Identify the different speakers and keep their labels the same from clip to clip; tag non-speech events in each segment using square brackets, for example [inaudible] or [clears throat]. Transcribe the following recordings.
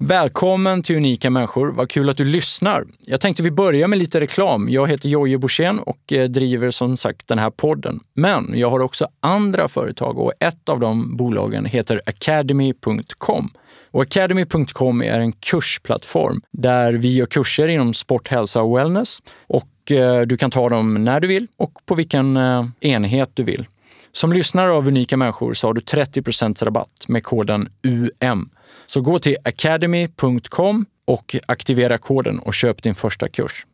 Speaker 1: Välkommen till Unika människor. Vad kul att du lyssnar. Jag tänkte vi börjar med lite reklam. Jag heter Jojje Borssén och eh, driver som sagt den här podden. Men jag har också andra företag och ett av de bolagen heter Academy.com. Och Academy.com är en kursplattform där vi gör kurser inom sport, hälsa och wellness. Och eh, du kan ta dem när du vill och på vilken eh, enhet du vill. Som lyssnare av Unika människor så har du 30% rabatt med koden UM. Så gå till academy.com och aktivera koden och köp din första kurs.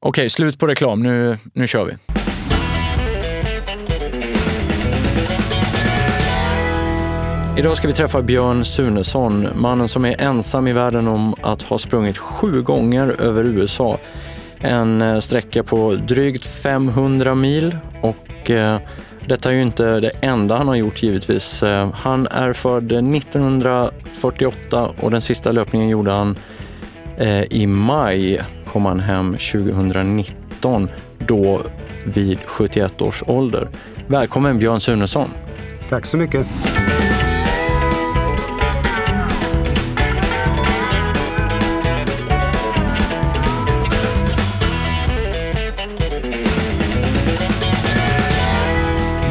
Speaker 1: Okej, slut på reklam. Nu, nu kör vi. Idag ska vi träffa Björn Sunesson, mannen som är ensam i världen om att ha sprungit sju gånger över USA. En eh, sträcka på drygt 500 mil och eh, detta är ju inte det enda han har gjort givetvis. Eh, han är född 1948 och den sista löpningen gjorde han eh, i maj, kom han hem 2019, då vid 71 års ålder. Välkommen Björn Sunesson.
Speaker 2: Tack så mycket.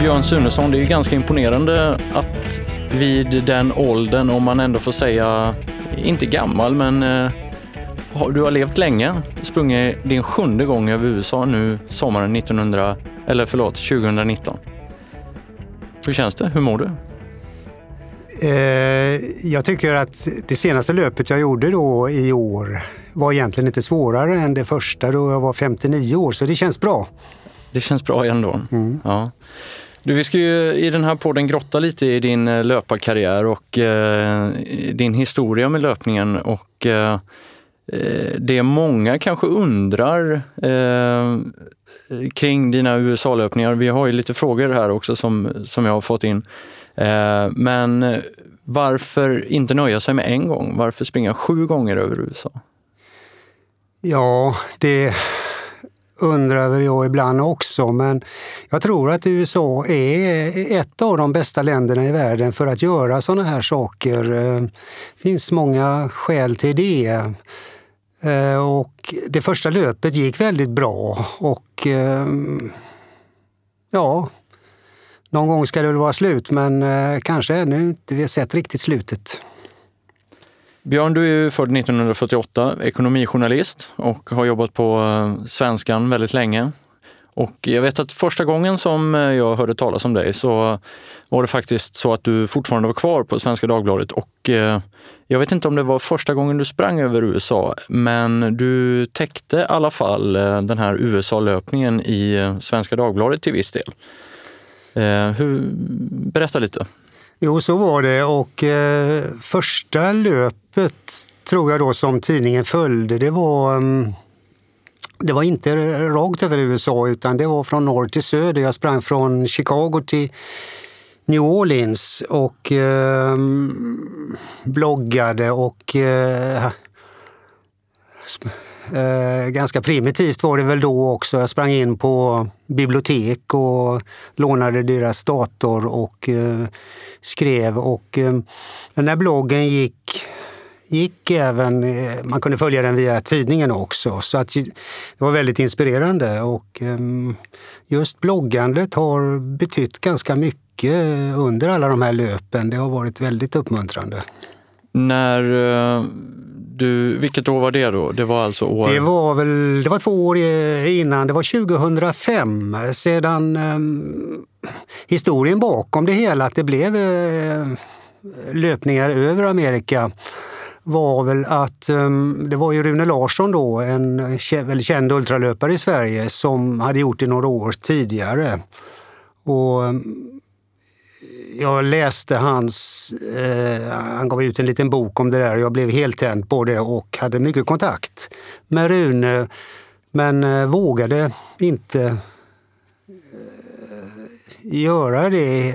Speaker 1: Björn Sunesson, det är ju ganska imponerande att vid den åldern, om man ändå får säga, inte gammal, men eh, du har levt länge, sprungit din sjunde gång över USA nu sommaren 1900, eller förlåt, 2019. Hur känns det? Hur mår du?
Speaker 2: Eh, jag tycker att det senaste löpet jag gjorde då i år var egentligen inte svårare än det första då jag var 59 år, så det känns bra.
Speaker 1: Det känns bra ändå. Mm. Ja. Du, vi ska ju i den här podden grotta lite i din eh, löparkarriär och eh, din historia med löpningen. Och eh, eh, det många kanske undrar eh, kring dina USA-löpningar. Vi har ju lite frågor här också som, som jag har fått in. Eh, men varför inte nöja sig med en gång? Varför springa sju gånger över USA?
Speaker 2: Ja, det undrar jag ibland också, men jag tror att USA är ett av de bästa länderna i världen för att göra sådana här saker. Det finns många skäl till det. Eh, och det första löpet gick väldigt bra och eh, ja, någon gång ska det väl vara slut men kanske ännu inte vi har sett riktigt slutet.
Speaker 1: Björn, du är född 1948, ekonomijournalist och har jobbat på eh, Svenskan väldigt länge. Och jag vet att första gången som eh, jag hörde talas om dig så var det faktiskt så att du fortfarande var kvar på Svenska Dagbladet och eh, jag vet inte om det var första gången du sprang över USA, men du täckte i alla fall den här USA-löpningen i Svenska Dagbladet till viss del. Hur, berätta lite.
Speaker 2: Jo, så var det och eh, första löpet tror jag då som tidningen följde, det var mm, det var inte rakt över USA utan det var från norr till söder. Jag sprang från Chicago till New Orleans och eh, bloggade och eh, Eh, ganska primitivt var det väl då också. Jag sprang in på bibliotek och lånade deras dator och eh, skrev. Och eh, den här bloggen gick gick även, eh, man kunde följa den via tidningen också. Så att det var väldigt inspirerande och ehm, just bloggandet har betytt ganska mycket under alla de här löpen. Det har varit väldigt uppmuntrande.
Speaker 1: När eh, du, vilket år var det då? Det var alltså år...
Speaker 2: Det var, väl, det var två år innan, det var 2005. Sedan um, historien bakom det hela, att det blev uh, löpningar över Amerika var väl att ehm, det var ju Rune Larsson då, en väldigt känd ultralöpare i Sverige som hade gjort det några år tidigare. Och ehm, jag läste hans, eh, han gav ut en liten bok om det där och jag blev helt tänd på det och hade mycket kontakt med Rune men eh, vågade inte göra det,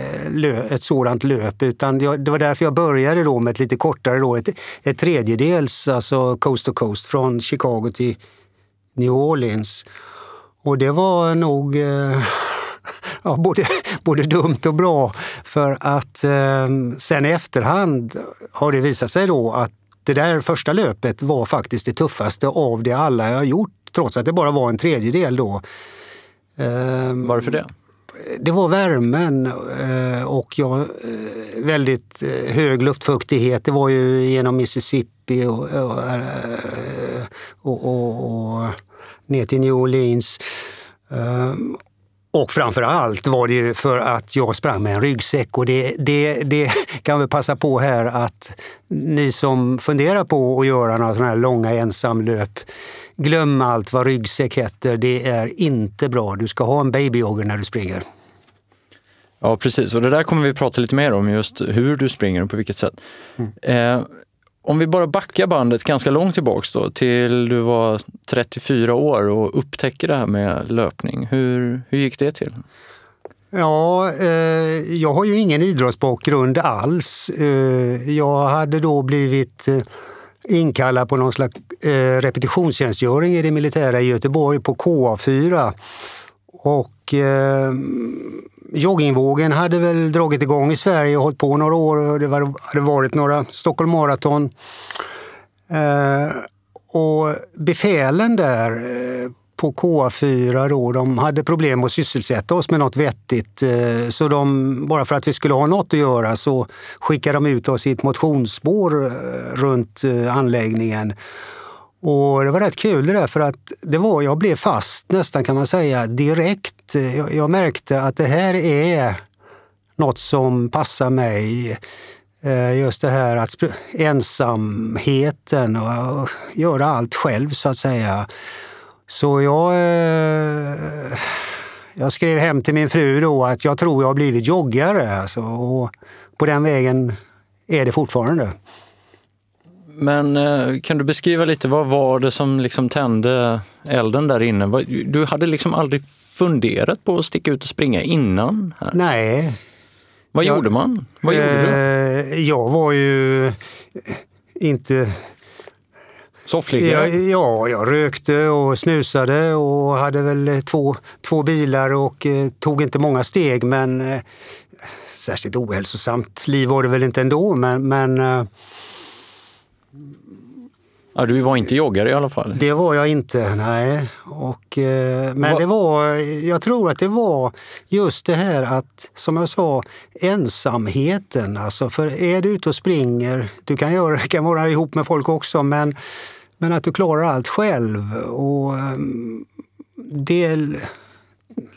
Speaker 2: ett sådant löp. Utan det var därför jag började då med ett lite kortare, då, ett, ett tredjedels, alltså coast to coast, från Chicago till New Orleans. Och det var nog eh, [laughs] ja, både, både dumt och bra. För att eh, sen i efterhand har det visat sig då att det där första löpet var faktiskt det tuffaste av det alla jag har gjort, trots att det bara var en tredjedel då.
Speaker 1: Eh, Varför det?
Speaker 2: Det var värmen eh, och jag, eh, väldigt eh, hög luftfuktighet. Det var ju genom Mississippi och, och, och, och ner till New Orleans. Och framför allt var det ju för att jag sprang med en ryggsäck och det, det, det [laughs] kan vi passa på här att ni som funderar på att göra några sådana här långa ensamlöp, glöm allt vad ryggsäck heter. Det är inte bra. Du ska ha en babyjogger när du springer.
Speaker 1: Ja, precis. Och det där kommer vi prata lite mer om, just hur du springer och på vilket sätt. Mm. Eh, om vi bara backar bandet ganska långt tillbaks då, till du var 34 år och upptäcker det här med löpning. Hur, hur gick det till?
Speaker 2: Ja, eh, jag har ju ingen idrottsbakgrund alls. Eh, jag hade då blivit eh, inkallad på någon slags eh, repetitionstjänstgöring i det militära i Göteborg på KA4. Och eh, joggingvågen hade väl dragit igång i Sverige och hållit på några år. Och det var, hade varit några Stockholm Marathon. Eh, och befälen där eh, på KA4 då, de hade problem att sysselsätta oss med något vettigt. Eh, så de, bara för att vi skulle ha något att göra så skickade de ut oss i ett motionsspår eh, runt eh, anläggningen. Och det var rätt kul det där för att det var, jag blev fast nästan kan man säga direkt. Jag, jag märkte att det här är något som passar mig. Just det här att ensamheten och göra allt själv så att säga. Så jag, eh, jag skrev hem till min fru då att jag tror jag har blivit joggare. Alltså, och på den vägen är det fortfarande.
Speaker 1: Men eh, kan du beskriva lite, vad var det som liksom tände elden där inne? Du hade liksom aldrig funderat på att sticka ut och springa innan? Här.
Speaker 2: Nej.
Speaker 1: Vad jag, gjorde man? Vad gjorde du?
Speaker 2: Eh, jag var ju inte...
Speaker 1: Sofflig?
Speaker 2: Ja, jag rökte och snusade och hade väl eh, två, två bilar och eh, tog inte många steg men eh, särskilt ohälsosamt liv var det väl inte ändå men, men eh,
Speaker 1: Ja, du var inte joggare i alla fall?
Speaker 2: Det var jag inte, nej. Och, eh, men Va? det var, jag tror att det var just det här att, som jag sa, ensamheten. Alltså, för är du ute och springer, du kan, göra, [laughs] kan vara ihop med folk också, men, men att du klarar allt själv. Och ehm, det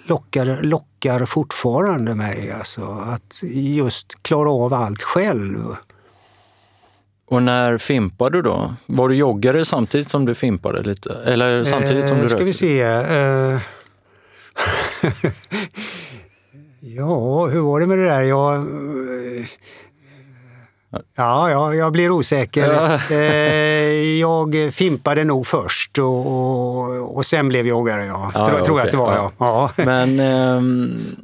Speaker 2: lockar, lockar fortfarande mig, alltså, att just klara av allt själv.
Speaker 1: Och när fimpade du då? Var du joggare samtidigt som du fimpade lite? Eller samtidigt som du rökte?
Speaker 2: Ska vi se. Eh, [laughs] ja, hur var det med det där? Jag, eh, ja, ja, jag blir osäker. Ja. Eh, jag fimpade nog först och, och, och sen blev joggare. Ja. ja tror, ja, tror okay. att det var. Ja. ja.
Speaker 1: Men... Um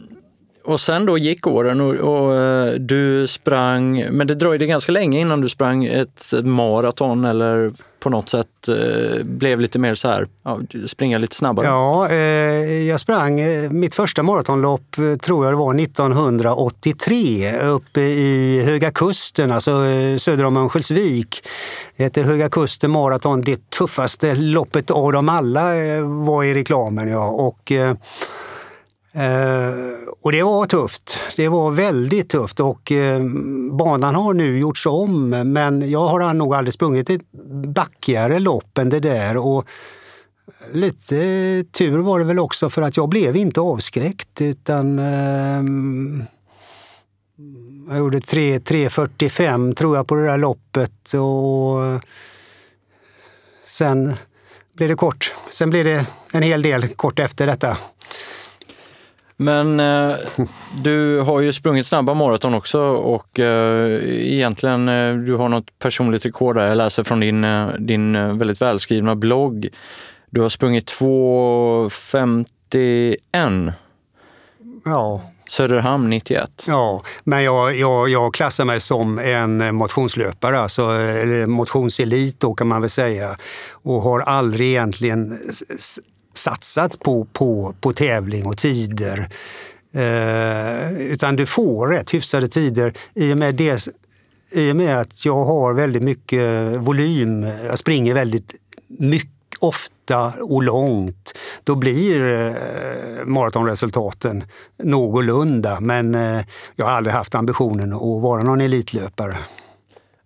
Speaker 1: och sen då gick åren och, och, eh, du sprang, men det dröjde ganska länge innan du sprang ett maraton eller på något sätt eh, blev lite mer så här, ja, springa lite snabbare?
Speaker 2: Ja, eh, jag sprang, eh, mitt första maratonlopp eh, tror jag det var 1983 uppe i Höga Kusten, alltså eh, söder om Örnsköldsvik. Det hette Höga Kusten maraton, det tuffaste loppet av dem alla var i reklamen. Ja. Och, Eh, Eh, och det var tufft. Det var väldigt tufft och eh, banan har nu gjorts om men jag har nog aldrig sprungit ett backigare lopp än det där. Och lite tur var det väl också för att jag blev inte avskräckt utan eh, jag gjorde 3.45 tror jag på det där loppet och sen blev det kort. Sen blev det en hel del kort efter detta.
Speaker 1: Men eh, du har ju sprungit snabba maraton också och eh, egentligen eh, du har något personligt rekord där. Jag läser från din, eh, din eh, väldigt välskrivna blogg. Du har sprungit 2.51.
Speaker 2: Ja.
Speaker 1: Söderhamn 91.
Speaker 2: Ja, men jag, jag, jag klassar mig som en motionslöpare, alltså, eller motionselit då kan man väl säga. Och har aldrig egentligen satsat på, på, på tävling och tider. Eh, utan du får rätt hyfsade tider i och med det i och med att jag har väldigt mycket volym, jag springer väldigt mycket, ofta och långt, då blir eh, maratonresultaten någorlunda. Men eh, jag har aldrig haft ambitionen att vara någon elitlöpare.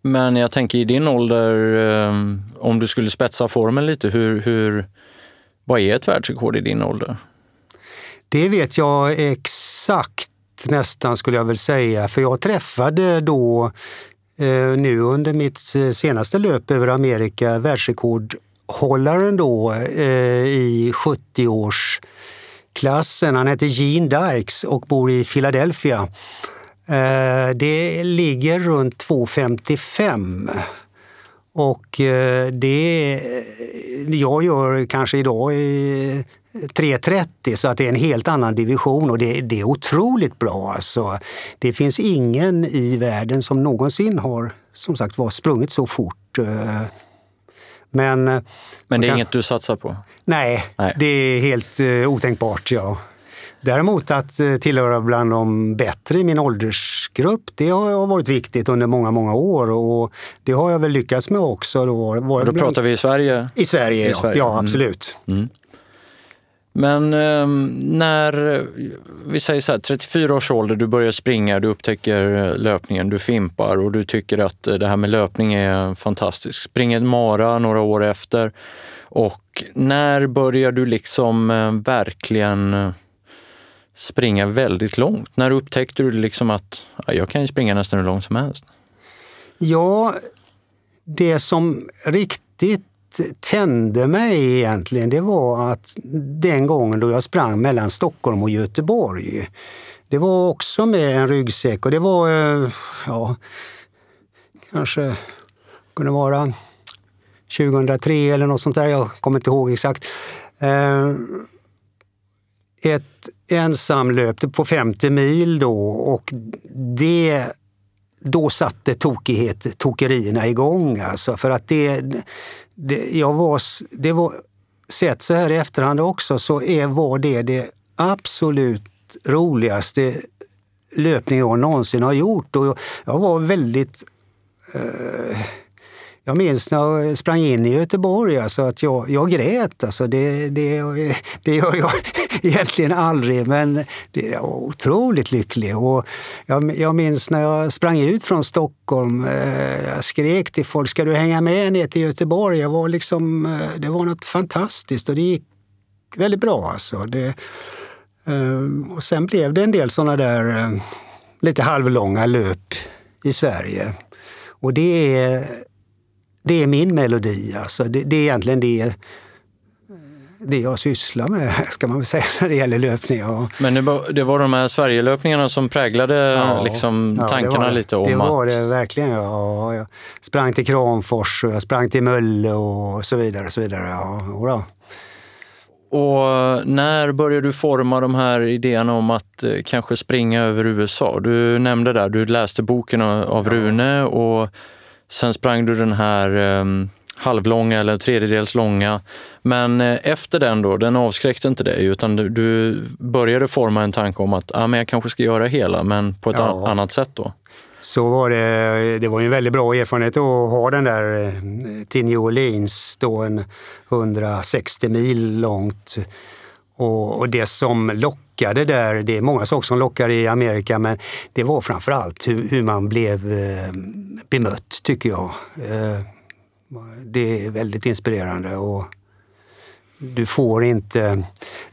Speaker 1: Men jag tänker i din ålder, eh, om du skulle spetsa formen lite, hur, hur, vad är ett världsrekord i din ålder?
Speaker 2: Det vet jag exakt nästan skulle jag väl säga, för jag träffade då eh, nu under mitt eh, senaste löp över Amerika världsrekordhållaren då eh, i 70-årsklassen. Han heter Gene Dykes och bor i Philadelphia. Det ligger runt 2,55. Och eh, det jag gör kanske idag i 3.30 så att det är en helt annan division och det, det, är otroligt bra. Alltså. Det finns ingen i världen som någonsin har som sagt var sprungit så fort. Eh. Men,
Speaker 1: Men det är kan... inget du satsar på?
Speaker 2: Nej, Nej. det är helt otänkbart. Ja. Däremot att eh, tillhöra bland de bättre i min åldersgrupp, det har varit viktigt under många, många år och det har jag väl lyckats med också. Då,
Speaker 1: och då bland... pratar vi i Sverige?
Speaker 2: I Sverige, I ja. Sverige. ja mm. absolut. Mm. Mm.
Speaker 1: Men eh, när, vi säger så här, 34 års ålder, du börjar springa, du upptäcker löpningen, du fimpar och du tycker att det här med löpning är fantastiskt. Springer mara några år efter och när börjar du liksom eh, verkligen springa väldigt långt? När upptäckte du liksom att ja, jag kan ju springa nästan hur långt som helst?
Speaker 2: Ja, det som riktigt tände mig egentligen, det var att den gången då jag sprang mellan Stockholm och Göteborg. Det var också med en ryggsäck och det var, eh, ja, kanske kunde vara 2003 eller något sånt där, jag kommer inte ihåg exakt. Eh, ett ensamlöp på 50 mil då och det då satte tokighet, tokerierna igång. Alltså, för att det, det, jag var, det var, sett så här i efterhand också, så är, var det det absolut roligaste löpning jag någonsin har gjort. Och jag, jag var väldigt eh, jag minns när jag sprang in i Göteborg, alltså att jag, jag grät. Alltså det, det, det gör jag [laughs] egentligen aldrig, men det, jag var otroligt lycklig. Och jag, jag minns när jag sprang ut från Stockholm. Eh, jag skrek till folk, ska du hänga med ner till Göteborg? Jag var liksom, eh, det var något fantastiskt och det gick väldigt bra. Alltså. Det, eh, och sen blev det en del sådana där eh, lite halvlånga löp i Sverige. Och det är det är min melodi. Alltså. Det, det är egentligen det, det jag sysslar med, [laughs] ska man väl säga, när det gäller löpning. Och...
Speaker 1: Men det var, det var de här Sverigelöpningarna som präglade ja, liksom, ja, tankarna
Speaker 2: det
Speaker 1: lite om
Speaker 2: det var det verkligen. Ja. Jag sprang till Kramfors och jag sprang till Mölle och så vidare. Och så vidare. Ja,
Speaker 1: och när började du forma de här idéerna om att eh, kanske springa över USA? Du nämnde där, du läste boken av Rune och Sen sprang du den här um, halvlånga eller tredjedels långa. Men eh, efter den då, den avskräckte inte dig utan du, du började forma en tanke om att ah, men jag kanske ska göra hela, men på ett ja. annat sätt då?
Speaker 2: Så var det. Det var en väldigt bra erfarenhet att ha den där till New Orleans, då en 160 mil långt. Och, och det som lockade där, det är många saker som lockar i Amerika, men det var framför allt hur, hur man blev eh, bemött, tycker jag. Eh, det är väldigt inspirerande. och du får inte...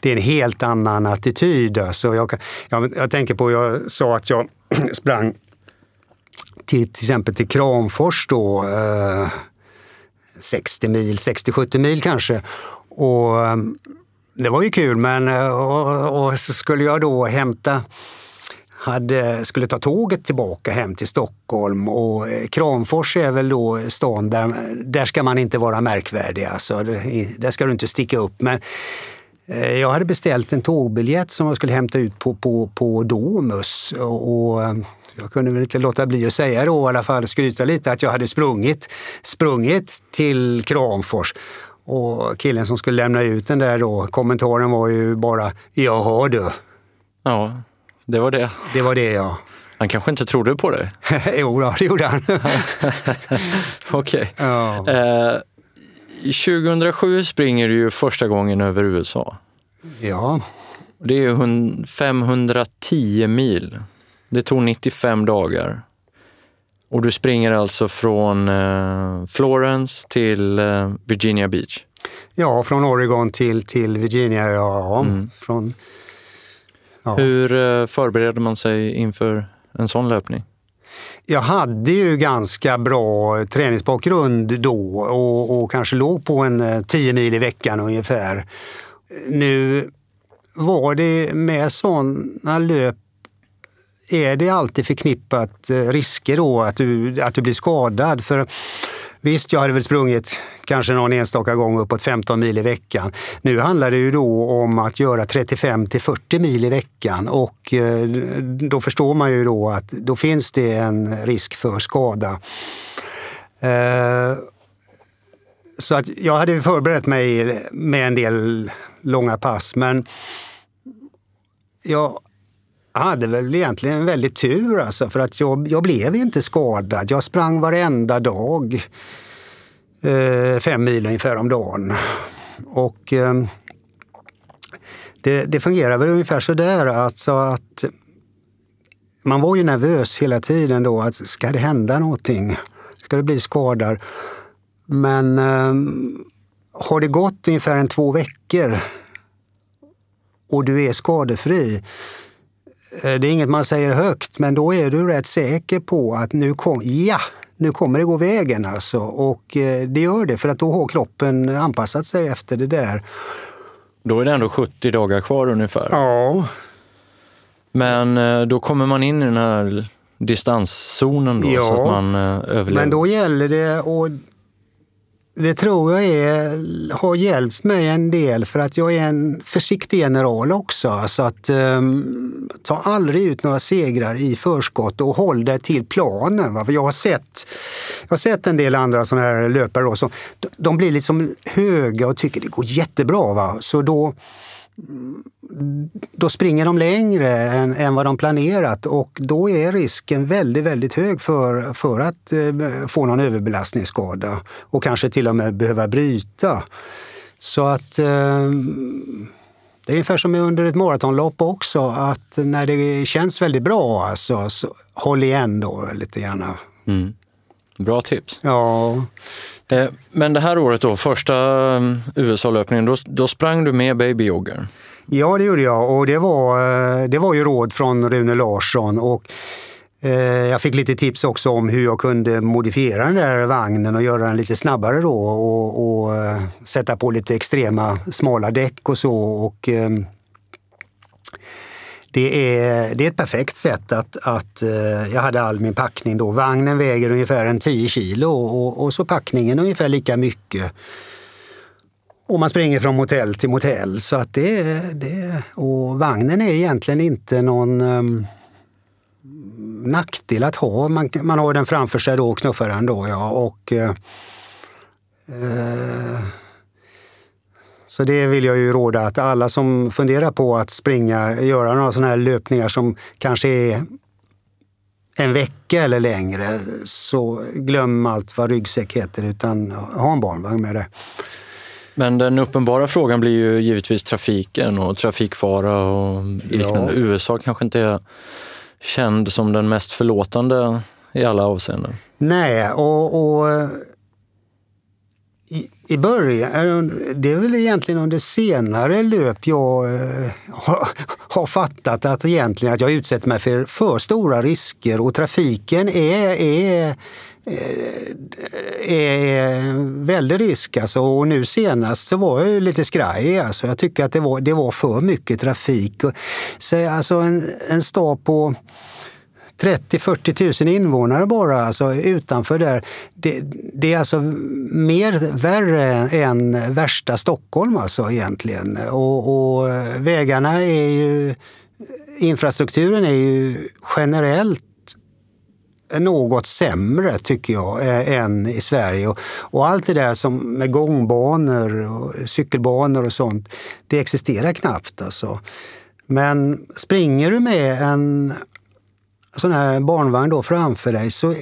Speaker 2: Det är en helt annan attityd. Alltså jag, jag, jag tänker på, jag sa att jag [clears throat] sprang till, till exempel till Kramfors då, eh, 60 mil, 60-70 mil kanske. Och ehm, det var ju kul, men eh, och, och så skulle jag då hämta hade, skulle ta tåget tillbaka hem till Stockholm och eh, Kramfors är väl då stan där, där ska man inte vara märkvärdig. Alltså, där ska du inte sticka upp. Men eh, jag hade beställt en tågbiljett som jag skulle hämta ut på, på, på Domus. Och, och jag kunde väl inte låta bli att säga då i alla fall, skryta lite, att jag hade sprungit, sprungit till Kramfors. Och killen som skulle lämna ut den där då, kommentaren var ju bara “Jaha du”.
Speaker 1: Ja, det var det.
Speaker 2: Det var det ja.
Speaker 1: Han kanske inte trodde på dig? [laughs]
Speaker 2: jo, då, det gjorde han. [laughs]
Speaker 1: Okej.
Speaker 2: Ja.
Speaker 1: Eh, 2007 springer du ju första gången över USA.
Speaker 2: ja,
Speaker 1: Det är hun- 510 mil. Det tog 95 dagar. Och du springer alltså från eh, Florence till eh, Virginia Beach.
Speaker 2: ja från Oregon till, till Virginia. Ja, från, ja.
Speaker 1: Hur eh, förbereder man sig inför en sån löpning?
Speaker 2: Jag hade ju ganska bra träningsbakgrund då och, och kanske låg på en eh, 10 mil i veckan ungefär. Nu var det med sådana löp är det alltid förknippat eh, risker då att du, att du blir skadad. För Visst, jag hade väl sprungit kanske någon enstaka gång uppåt 15 mil i veckan. Nu handlar det ju då om att göra 35 till 40 mil i veckan och eh, då förstår man ju då att då finns det en risk för skada. Eh, så att jag hade förberett mig med en del långa pass men jag hade väl egentligen väldigt tur alltså, för att jag, jag blev inte skadad. Jag sprang varenda dag. Eh, fem mil ungefär om dagen. Och eh, det, det fungerar väl ungefär så där alltså att man var ju nervös hela tiden då. Att ska det hända någonting? Ska det bli skador? Men eh, har det gått ungefär en två veckor och du är skadefri det är inget man säger högt, men då är du rätt säker på att nu, kom, ja, nu kommer det gå vägen. Alltså. Och eh, det gör det, för att då har kroppen anpassat sig efter det där.
Speaker 1: Då är det ändå 70 dagar kvar ungefär.
Speaker 2: Ja,
Speaker 1: Men eh, då kommer man in i den här distanszonen då,
Speaker 2: Ja,
Speaker 1: så att man eh, överlever.
Speaker 2: men då gäller det och det tror jag är, har hjälpt mig en del för att jag är en försiktig general också. Så att um, ta aldrig ut några segrar i förskott och håll dig till planen. Va? För jag har sett, jag har sett en del andra sådana här löpare då, som, de blir liksom höga och tycker det går jättebra. Va? Så då, då springer de längre än, än vad de planerat och då är risken väldigt, väldigt hög för, för att eh, få någon överbelastningsskada och kanske till och med behöva bryta. Så att eh, det är ungefär som under ett maratonlopp också, att när det känns väldigt bra, alltså, så håll igen då lite grann.
Speaker 1: Mm. Bra tips.
Speaker 2: Ja,
Speaker 1: Eh, Men det här året då, första eh, USA-löpningen, då, då sprang du med babyjogger.
Speaker 2: Ja, det gjorde jag och det var, eh, det var ju råd från Rune Larsson. Och eh, jag fick lite tips också om hur jag kunde modifiera den där vagnen och göra den lite snabbare då och, och eh, sätta på lite extrema smala däck och så. Och, ehm, det är, det är ett perfekt sätt att, att jag hade all min packning då. Vagnen väger ungefär en 10 kilo och, och så packningen ungefär lika mycket. Och man springer från motell till motell. Så att det, det, och vagnen är egentligen inte någon um, nackdel att ha. Man, man har den framför sig då och knuffar den då. Ja, och, uh, så det vill jag ju råda att alla som funderar på att springa, göra några sådana här löpningar som kanske är en vecka eller längre, så glöm allt vad ryggsäck heter utan ha en barnvagn med det.
Speaker 1: Men den uppenbara frågan blir ju givetvis trafiken och trafikfara och liknande.
Speaker 2: Ja.
Speaker 1: USA kanske inte är känd som den mest förlåtande i alla avseenden.
Speaker 2: Nej, och, och eh, i, i början, det är väl egentligen under senare löp jag eh, har, [laughs] har fattat att egentligen att jag utsätter mig för för stora risker och trafiken är, är Eh, eh, är en väldig risk. Alltså. Och nu senast så var jag ju lite skraj. Alltså. Jag tycker att det var, det var för mycket trafik. Så, alltså en, en stad på 30-40 000 invånare bara alltså, utanför där. Det, det är alltså mer värre än värsta Stockholm alltså egentligen. Och, och vägarna är ju, infrastrukturen är ju generellt något sämre tycker jag eh, än i Sverige. Och, och allt det där som med gångbanor och cykelbanor och sånt, det existerar knappt alltså. Men springer du med en sån här barnvagn då framför dig så eh,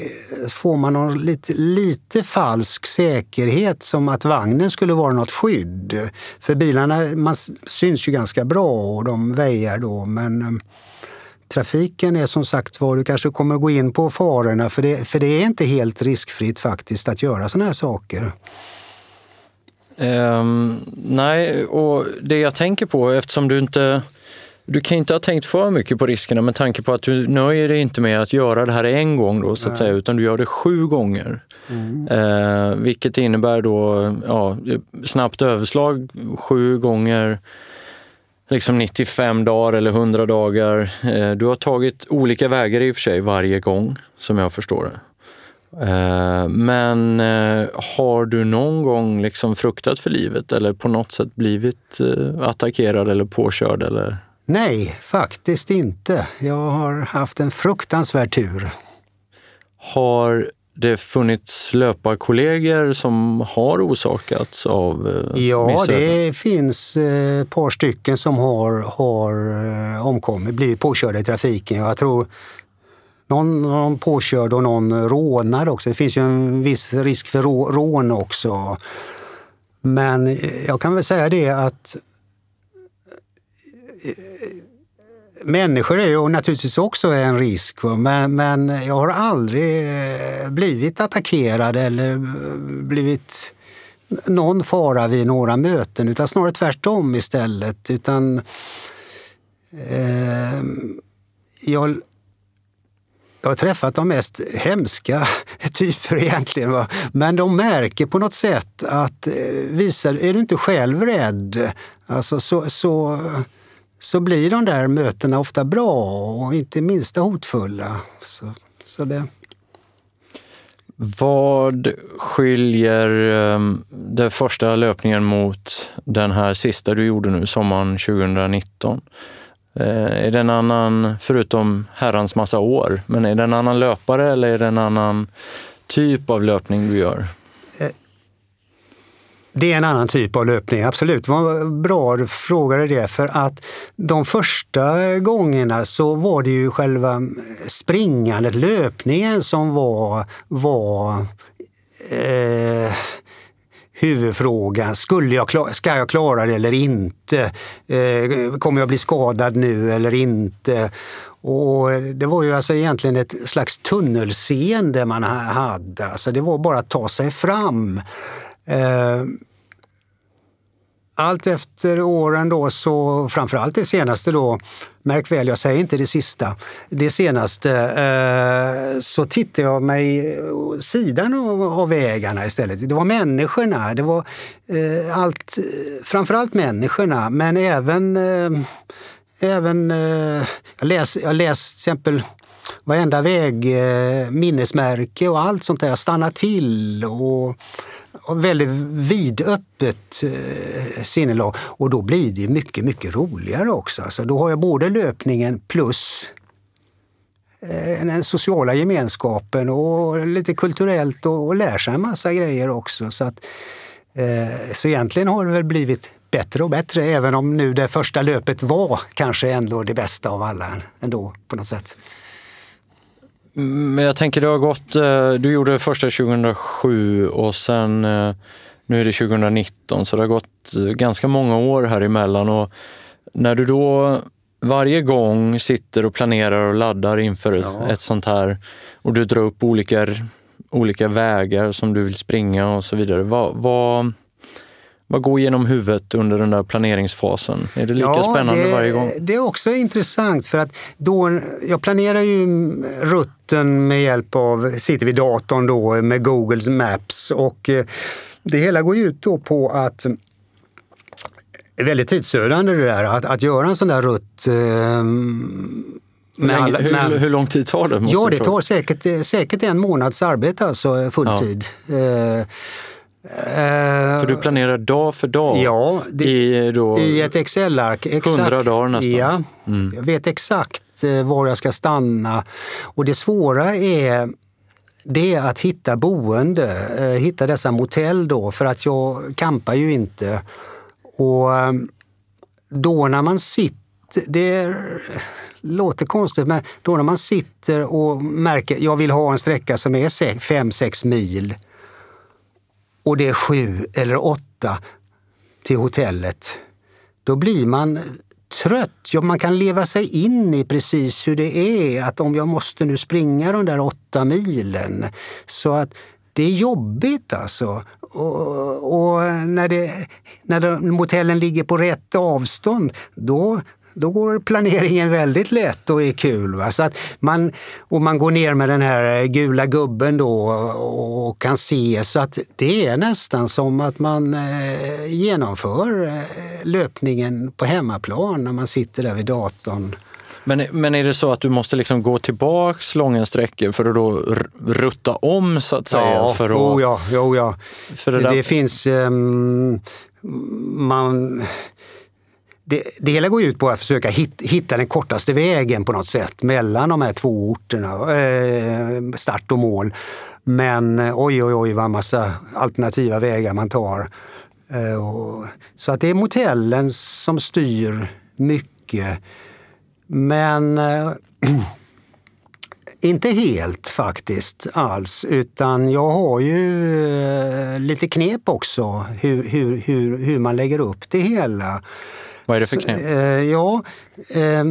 Speaker 2: får man någon lite, lite falsk säkerhet som att vagnen skulle vara något skydd. För bilarna man syns ju ganska bra och de väjar då men eh, trafiken är som sagt var, du kanske kommer gå in på farorna för det, för det är inte helt riskfritt faktiskt att göra såna här saker.
Speaker 1: Um, nej, och det jag tänker på eftersom du inte du kan inte ha tänkt för mycket på riskerna med tanke på att du nöjer dig inte med att göra det här en gång då, så att säga, utan du gör det sju gånger. Mm. Eh, vilket innebär då, ja, snabbt överslag, sju gånger liksom 95 dagar eller 100 dagar. Eh, du har tagit olika vägar i och för sig varje gång, som jag förstår det. Eh, men eh, har du någon gång liksom fruktat för livet eller på något sätt blivit attackerad eller påkörd? Eller?
Speaker 2: Nej, faktiskt inte. Jag har haft en fruktansvärd tur.
Speaker 1: Har det funnits löparkollegor som har orsakats av
Speaker 2: eh, Ja, missöden? det finns ett eh, par stycken som har, har eh, omkommit, blivit påkörda i trafiken. Jag tror någon, någon påkörd och någon rånad också. Det finns ju en viss risk för rån också. Men jag kan väl säga det att människor är ju naturligtvis också en risk, men, men jag har aldrig eh, blivit attackerad eller eh, blivit någon fara vid några möten, utan snarare tvärtom istället. Utan, eh, jag, jag har träffat de mest hemska [laughs] typer egentligen. Va? Men de märker på något sätt att eh, visar, är du inte själv rädd, alltså så, så så blir de där mötena ofta bra och inte minsta hotfulla. Så, så det...
Speaker 1: Vad skiljer ehm, den första löpningen mot den här sista du gjorde nu, sommaren 2019? Eh, är det en annan, förutom herrans massa år, men är det en annan löpare eller är det en annan typ av löpning du gör?
Speaker 2: Det är en annan typ av löpning, absolut. Vad bra du frågade det, för att de första gångerna så var det ju själva springandet, löpningen som var, var eh, huvudfrågan. Skulle jag, ska jag klara det eller inte? Eh, kommer jag bli skadad nu eller inte? Och det var ju alltså egentligen ett slags tunnelseende man hade. Alltså det var bara att ta sig fram. Eh, allt efter åren då, så framförallt det senaste då, märk väl, jag säger inte det sista, det senaste, eh, så tittade jag mig sidan av, vägarna istället. Det var människorna, det var eh, allt, framförallt människorna, men även, eh, även eh, jag läste jag läs, till exempel varenda väg, eh, minnesmärke och allt sånt där, Jag stannade till och väldigt vidöppet eh, sinnelag. Och då blir det mycket, mycket roligare också. Alltså då har jag både löpningen plus eh, den sociala gemenskapen och lite kulturellt och, och lär sig en massa grejer också. Så, att, eh, så egentligen har det väl blivit bättre och bättre, även om nu det första löpet var kanske ändå det bästa av alla ändå på något sätt.
Speaker 1: Men jag tänker, det har gått, eh, du gjorde det första 2007 och sen eh, nu är det 2019, så det har gått eh, ganska många år här emellan. Och när du då varje gång sitter och planerar och laddar inför ja. ett sånt här och du drar upp olika, olika vägar som du vill springa och så vidare. Vad, vad, vad går genom huvudet under den där planeringsfasen? Är det lika ja, spännande
Speaker 2: det,
Speaker 1: varje gång?
Speaker 2: Det är också intressant för att då, jag planerar ju rutten med hjälp av, sitter vid datorn då med Google Maps och eh, det hela går ut då på att det är väldigt tidsödande det där, att, att göra en sån där rutt
Speaker 1: med alla, hur, med, hur, lång tid tar det?
Speaker 2: Ja, det tar säkert, säkert en månads arbete, alltså fulltid. Ja. Eh,
Speaker 1: för du planerar dag för dag?
Speaker 2: Ja, det, i, då, i ett Excel-ark.
Speaker 1: 100 dagar nästan?
Speaker 2: Ja, mm. jag vet exakt eh, var jag ska stanna. Och det svåra är det är att hitta boende, eh, hitta dessa motell då, för att jag kampar ju inte. Och eh, då när man sitter, det låter konstigt, men då när man sitter och märker jag vill ha en sträcka som är 5-6 mil och det är sju eller åtta till hotellet, då blir man trött. Ja, man kan leva sig in i precis hur det är. Att om jag måste nu springa de där åtta milen. Så att det är jobbigt alltså. Och, och när, det, när motellen ligger på rätt avstånd, då, då går planeringen väldigt lätt och är kul. Va? Så att man, och man går ner med den här gula gubben då och kan se så att det är nästan som att man eh, genomför eh, löpningen på hemmaplan när man sitter där vid datorn.
Speaker 1: Men, men är det så att du måste liksom gå tillbaks långa sträckor för att då rutta om så att säga?
Speaker 2: Ja,
Speaker 1: för
Speaker 2: att, oh ja, oh ja.
Speaker 1: För
Speaker 2: det, det finns... Um, man det, det hela går ut på att försöka hit, hitta den kortaste vägen på något sätt mellan de här två orterna, eh, start och mål. Men eh, oj, oj, oj vad massa alternativa vägar man tar. Eh, och, så att det är motellen som styr mycket. Men eh, [clears throat] inte helt faktiskt alls, utan jag har ju eh, lite knep också hur, hur, hur, hur man lägger upp det hela.
Speaker 1: Vad är det för knep?
Speaker 2: Eh, ja, eh,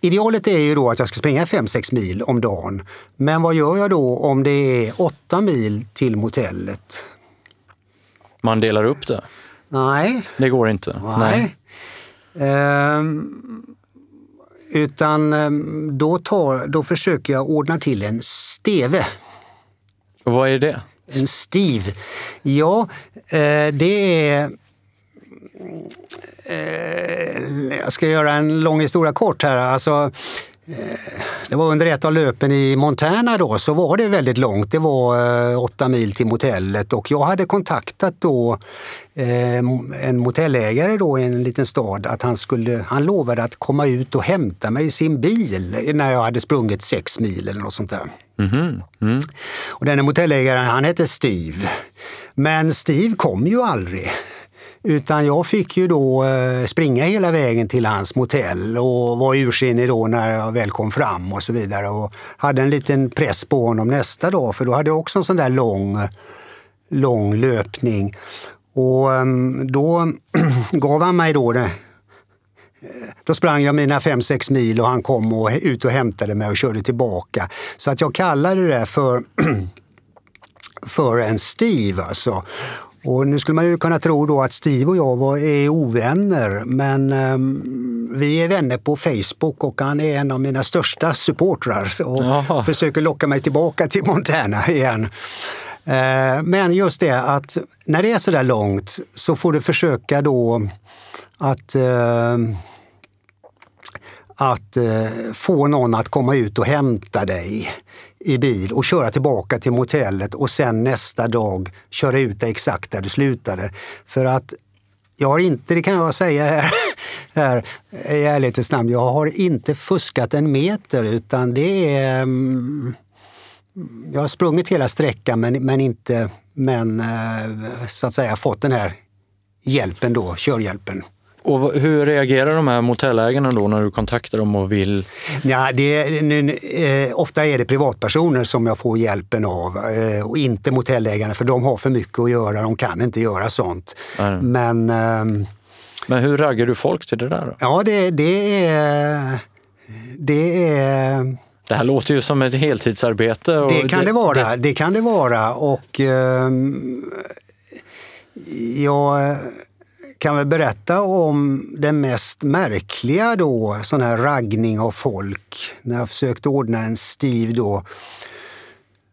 Speaker 2: idealet är ju då att jag ska springa 5-6 mil om dagen. Men vad gör jag då om det är 8 mil till motellet?
Speaker 1: Man delar upp det?
Speaker 2: Nej.
Speaker 1: Det går inte?
Speaker 2: Nej. Nej. Eh, utan ehm, då, tar, då försöker jag ordna till en steve.
Speaker 1: Och vad är det?
Speaker 2: En stiv. Ja, eh, det är jag ska göra en lång historia kort här. Alltså, eh, det var under ett av löpen i Montana då, så var det väldigt långt. Det var eh, åtta mil till motellet och jag hade kontaktat då en motellägare då i en liten stad att han, skulle, han lovade att komma ut och hämta mig i sin bil när jag hade sprungit sex mil eller något sånt där. Mm. Mm. Och denne motellägaren han hette Steve. Men Steve kom ju aldrig. Utan jag fick ju då eh, springa hela vägen till hans motell och var ursinnig då när jag väl kom fram och så vidare. Och hade en liten press på honom nästa dag för då hade jag också en sån där lång, lång löpning. Och ehm, då [clears throat] gav han mig då det, eh, då sprang jag mina 5-6 mil och han kom och ut och hämtade mig och körde tillbaka. Så att jag kallade det för, [clears throat] för en Steve alltså. Och nu skulle man ju kunna tro då att Steve och jag var, är ovänner, men um, vi är vänner på Facebook och han är en av mina största supportrar och Jaha. försöker locka mig tillbaka till Montana igen. Uh, men just det att när det är så där långt så får du försöka då att uh, att eh, få någon att komma ut och hämta dig i bil och köra tillbaka till motellet och sen nästa dag köra ut dig exakt där du slutade. För att jag har inte, det kan jag säga här, [laughs] här i ärlighetens namn, jag har inte fuskat en meter utan det är... Mm, jag har sprungit hela sträckan men, men inte men, eh, så att säga fått den här hjälpen då, körhjälpen.
Speaker 1: Och hur reagerar de här motellägarna då när du kontaktar dem och vill?
Speaker 2: Ja, det, nu, eh, ofta är det privatpersoner som jag får hjälpen av eh, och inte motellägarna för de har för mycket att göra, de kan inte göra sånt. Men, eh,
Speaker 1: Men hur raggar du folk till det där? Då?
Speaker 2: Ja, det, det är... Det är
Speaker 1: det här låter ju som ett heltidsarbete.
Speaker 2: det kan det, det vara. Det... det... kan det vara. Och eh, jag kan väl berätta om den mest märkliga då, sån här raggning av folk. När jag försökte ordna en Steve då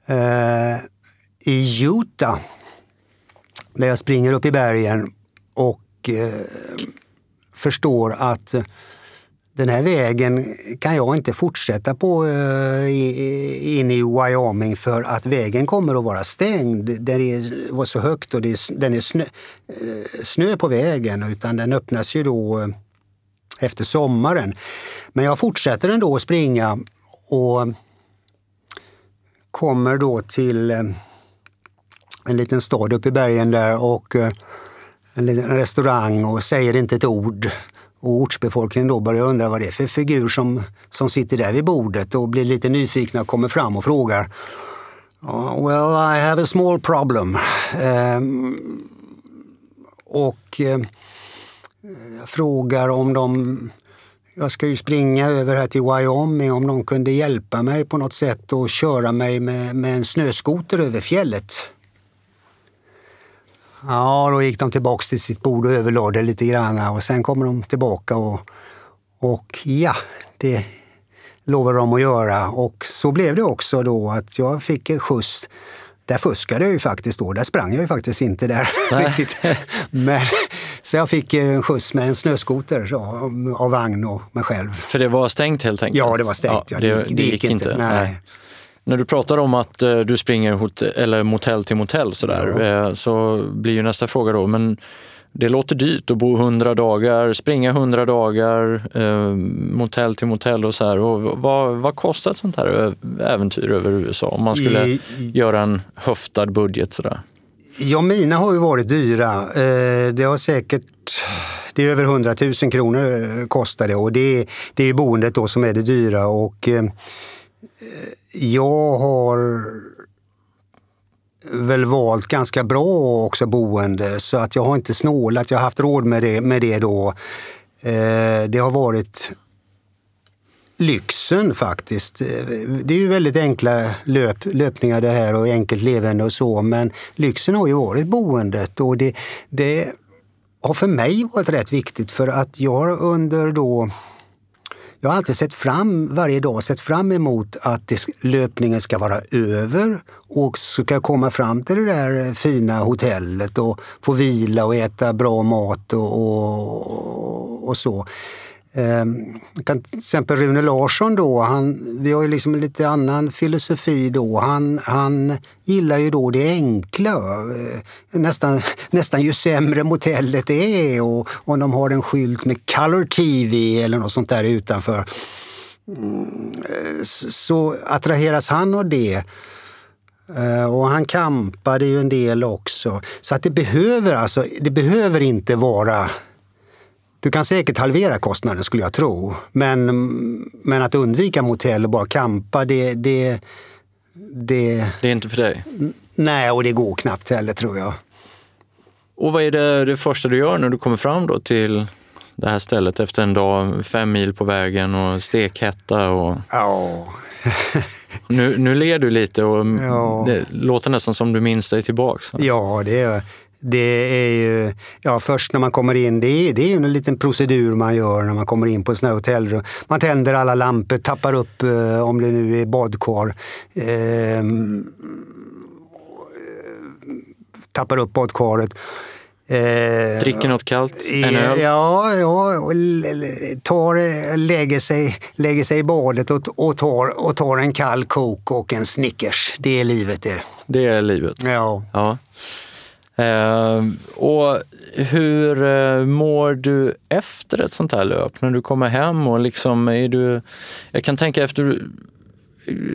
Speaker 2: eh, i Utah. Där jag springer upp i bergen och eh, förstår att den här vägen kan jag inte fortsätta på eh, in i Wyoming för att vägen kommer att vara stängd. Den var så högt och det är, den är snö, eh, snö på vägen utan den öppnas ju då eh, efter sommaren. Men jag fortsätter ändå att springa och kommer då till en liten stad uppe i bergen där och en liten restaurang och säger inte ett ord och ortsbefolkningen då börjar undra vad det är för figur som, som sitter där vid bordet och blir lite nyfikna och kommer fram och frågar. Oh, well, I have a small problem. Um, och uh, jag frågar om de jag ska ju springa över här till Wyoming om de kunde hjälpa mig på något sätt och köra mig med, med en snöskoter över fjället. Ja, då gick de tillbaks till sitt bord och överlade lite grann och sen kommer de tillbaka och, och ja, det lovade de att göra. Och så blev det också då att jag fick en skjuts där fuskade jag ju faktiskt då. Där sprang jag ju faktiskt inte där [laughs] riktigt. Men, så jag fick en skjuts med en snöskoter av, av vagn och mig själv.
Speaker 1: För det var stängt helt enkelt?
Speaker 2: Ja, det var stängt. Ja, det,
Speaker 1: det, gick, det gick, gick inte. inte. Nej. Nej. När du pratar om att uh, du springer hotell, eller motell till motell sådär, ja. uh, så blir ju nästa fråga då, men det låter dyrt att bo 100 dagar, springa 100 dagar, eh, motell till motell och så här. Och vad, vad kostar ett sånt här äventyr över USA om man skulle I, göra en höftad budget sådär?
Speaker 2: Ja, mina har ju varit dyra. Eh, det har säkert det är över 100 000 kronor kostar det och det är, det är boendet då som är det dyra. Och eh, jag har väl valt ganska bra också boende så att jag har inte snålat. Jag har haft råd med det, med det då. Eh, det har varit lyxen faktiskt. Eh, det är ju väldigt enkla löp, löpningar det här och enkelt levande och så men lyxen har ju varit boendet och det, det har för mig varit rätt viktigt för att jag under då jag har alltid sett fram, varje dag sett fram emot att löpningen ska vara över och ska komma fram till det där fina hotellet och få vila och äta bra mat och, och, och så. Ehm, kan till exempel Rune Larsson då, han, vi har ju liksom lite annan filosofi då. Han, han gillar ju då det enkla. Eh, nästan, [laughs] nästan ju sämre motellet är och om de har en skylt med Color TV eller något sånt där utanför. Mm, eh, så attraheras han av det. Eh, och han kampade ju en del också. Så att det behöver alltså, det behöver inte vara du kan säkert halvera kostnaden skulle jag tro. Men, men att undvika motell och bara kampa, det, det,
Speaker 1: det... Det är inte för dig?
Speaker 2: Nej, och det går knappt heller tror jag.
Speaker 1: Och vad är det, det första du gör när du kommer fram då till det här stället efter en dag, fem mil på vägen och stekhetta? Och...
Speaker 2: Ja. [laughs]
Speaker 1: nu, nu ler du lite och ja. det låter nästan som du minns dig tillbaks.
Speaker 2: Ja, det är det är ju, ja först när man kommer in, det är, det är en liten procedur man gör när man kommer in på ett sånt här hotellrum. Man tänder alla lampor, tappar upp, eh, om det nu är badkar, eh, tappar upp badkaret.
Speaker 1: Eh, Dricker något kallt? En
Speaker 2: öl? Ja, ja tar, lägger, sig, lägger sig i badet och, och, tar, och tar en kall Coke och en Snickers. Det är livet det.
Speaker 1: Det är livet?
Speaker 2: Ja.
Speaker 1: ja. Eh, och hur eh, mår du efter ett sånt här löp? När du kommer hem och liksom är du... Jag kan tänka efter...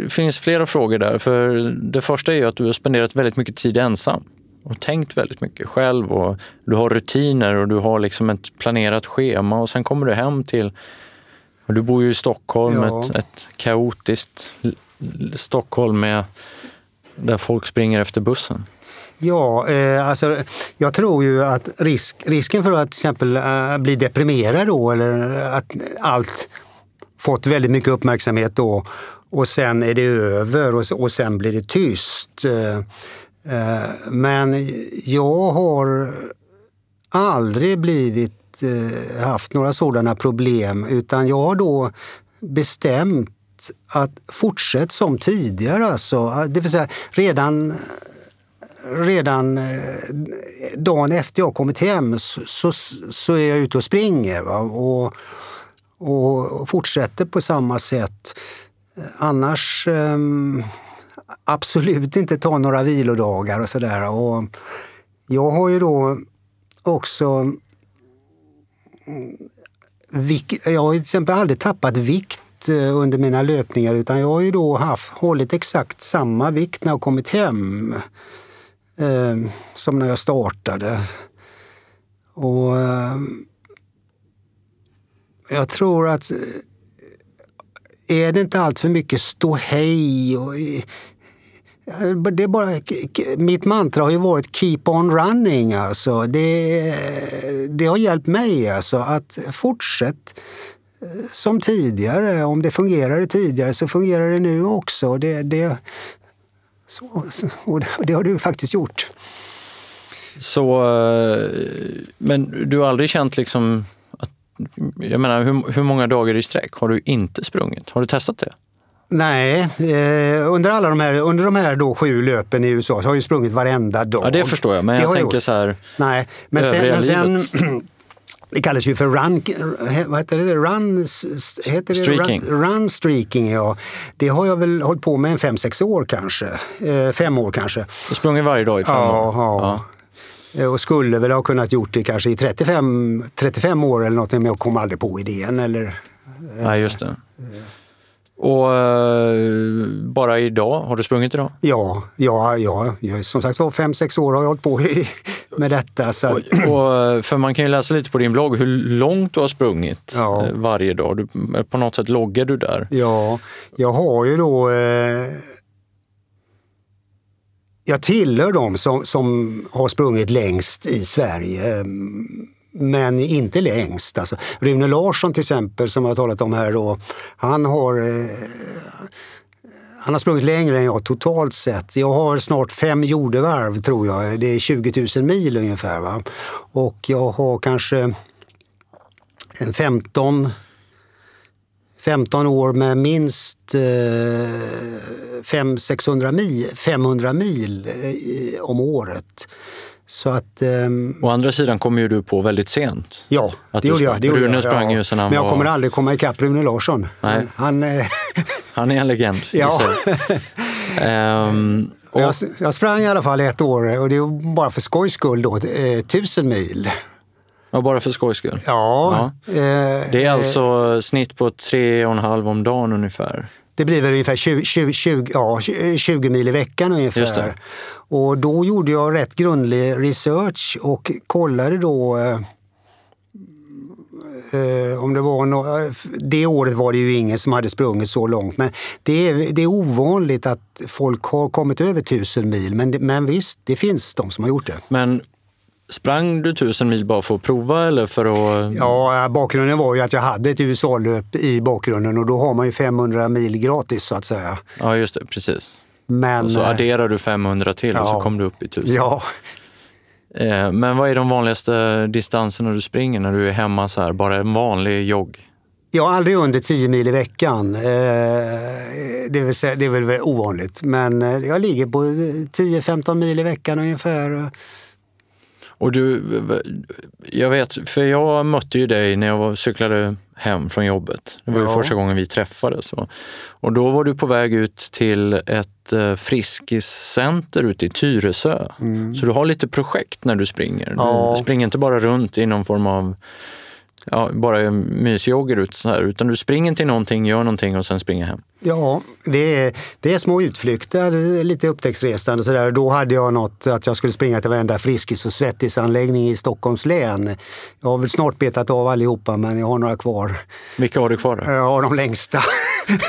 Speaker 1: Det finns flera frågor där. För det första är att du har spenderat väldigt mycket tid ensam och tänkt väldigt mycket själv och du har rutiner och du har liksom ett planerat schema och sen kommer du hem till... Du bor ju i Stockholm, ja. ett, ett kaotiskt Stockholm med, där folk springer efter bussen.
Speaker 2: Ja, eh, alltså, jag tror ju att risk, risken för att till exempel eh, bli deprimerad då eller att allt fått väldigt mycket uppmärksamhet då och sen är det över och, och sen blir det tyst. Eh, eh, men jag har aldrig blivit eh, haft några sådana problem utan jag har då bestämt att fortsätta som tidigare. Alltså. Det vill säga redan redan eh, dagen efter jag kommit hem så, så är jag ute och springer va? Och, och fortsätter på samma sätt. Annars um, absolut inte ta några vilodagar och sådär. Jag har ju då också mm, jag har till exempel aldrig tappat vikt eh, under mina löpningar utan jag har ju då haft, hållit exakt samma vikt när jag kommit hem eh, som när jag startade. Och, eh, Jag tror att eh, är det inte allt för mycket ståhej och eh, eh, det är bara, mitt mantra har ju varit keep on running. Alltså. Det, det har hjälpt mig alltså, att fortsätta som tidigare. Om det fungerade tidigare så fungerar det nu också. Det, det, så, och det har du faktiskt gjort.
Speaker 1: Så, eh, men du har aldrig känt liksom att, jag menar hur, hur många dagar i sträck har du inte sprungit? Har du testat det?
Speaker 2: Nej, eh, under alla de här, under de här då sju löpen i USA så har jag sprungit varenda dag.
Speaker 1: Ja, det förstår jag, men
Speaker 2: det
Speaker 1: jag tänker gjort. så här,
Speaker 2: Nej, men sen, men sen [clears throat] det kallas ju för run, vad heter det? Run, heter det?
Speaker 1: Streaking.
Speaker 2: Run, run, streaking, ja. Det har jag väl hållit på med en fem, sex år kanske. Eh, fem år kanske.
Speaker 1: Du sprungit varje dag i fem
Speaker 2: ja,
Speaker 1: år?
Speaker 2: Ja. ja. Och skulle väl ha kunnat gjort det kanske i 35, 35 år eller något, men jag kom aldrig på idén. Eller,
Speaker 1: Nej, just det. Och uh, bara idag, har du sprungit idag?
Speaker 2: Ja, ja, ja. som sagt var fem, sex år har jag hållit på [laughs] med detta. Så. Och,
Speaker 1: och, för man kan ju läsa lite på din blogg hur långt du har sprungit ja. Eh, varje dag. Du, på något sätt loggar du där.
Speaker 2: Ja, jag har ju då eh, jag tillhör dem som, som har sprungit längst i Sverige men inte längst. Alltså, Rune Larsson till exempel, som jag har talat om här, då, han har eh, han har sprungit längre än jag totalt sett. Jag har snart fem jordevarv tror jag. Det är 20 000 mil ungefär. Va? Och jag har kanske 15 15 år med minst eh, 500-600 mil, 500 mil eh, om året. Så att, um,
Speaker 1: Å andra sidan kom ju du på väldigt sent.
Speaker 2: Ja, det gjorde jag. Det
Speaker 1: gjorde
Speaker 2: Rune
Speaker 1: jag, sprang
Speaker 2: ja.
Speaker 1: ju sen han
Speaker 2: Men jag
Speaker 1: var...
Speaker 2: kommer aldrig komma ikapp Rune Larsson.
Speaker 1: Nej.
Speaker 2: Han, eh, [laughs]
Speaker 1: han är en legend
Speaker 2: ja.
Speaker 1: um, [laughs]
Speaker 2: och... jag, jag, sprang i alla fall ett år och det var bara för skojs skull då, eh, tusen mil.
Speaker 1: Ja, bara för skojs skull?
Speaker 2: Ja.
Speaker 1: ja. Eh, det är alltså snitt på tre och en halv om dagen ungefär?
Speaker 2: Det blir väl ungefär 20, 20, 20, ja, 20 mil i veckan ungefär. Och då gjorde jag rätt grundlig research och kollade då eh, eh, om det var no det året var det ju ingen som hade sprungit så långt. Men det är, det är ovanligt att folk har kommit över tusen mil. Men, men visst, det finns de som har gjort det.
Speaker 1: Men Sprang du tusen mil bara för att prova eller för att...
Speaker 2: Ja, bakgrunden var ju att jag hade ett USA-löp i bakgrunden och då har man ju 500 mil gratis så att säga.
Speaker 1: Ja, just det. Precis.
Speaker 2: Men,
Speaker 1: och så eh, adderar du 500 till ja, och så kom du upp i 1000.
Speaker 2: Ja.
Speaker 1: Eh, men vad är de vanligaste distanserna du springer när du är hemma så här, bara en vanlig jogg?
Speaker 2: Ja, aldrig under 10 mil i veckan. Eh, det är, väl, det är väl ovanligt. Men jag ligger på 10-15 mil i veckan ungefär.
Speaker 1: Och du, jag vet, för jag mötte ju dig när jag cyklade hem från jobbet. Det var ju första gången vi träffades. Och då var du på väg ut till ett eh, Friskiscenter ute i Tyresö. Mm. Så du har lite projekt när du springer.
Speaker 2: Ja.
Speaker 1: Du springer inte bara runt i någon form av ja, bara mysjogger ut så här, utan du springer till någonting, gör någonting och sen springer hem.
Speaker 2: Ja, det är, det är små utflykter, lite upptäcktsresande sådär. Då hade jag något att jag skulle springa till varenda Friskis och Svettisanläggning i Stockholms län. Jag har väl snart betat av allihopa, men jag har några kvar.
Speaker 1: Vilka har du kvar? Då?
Speaker 2: Har de längsta.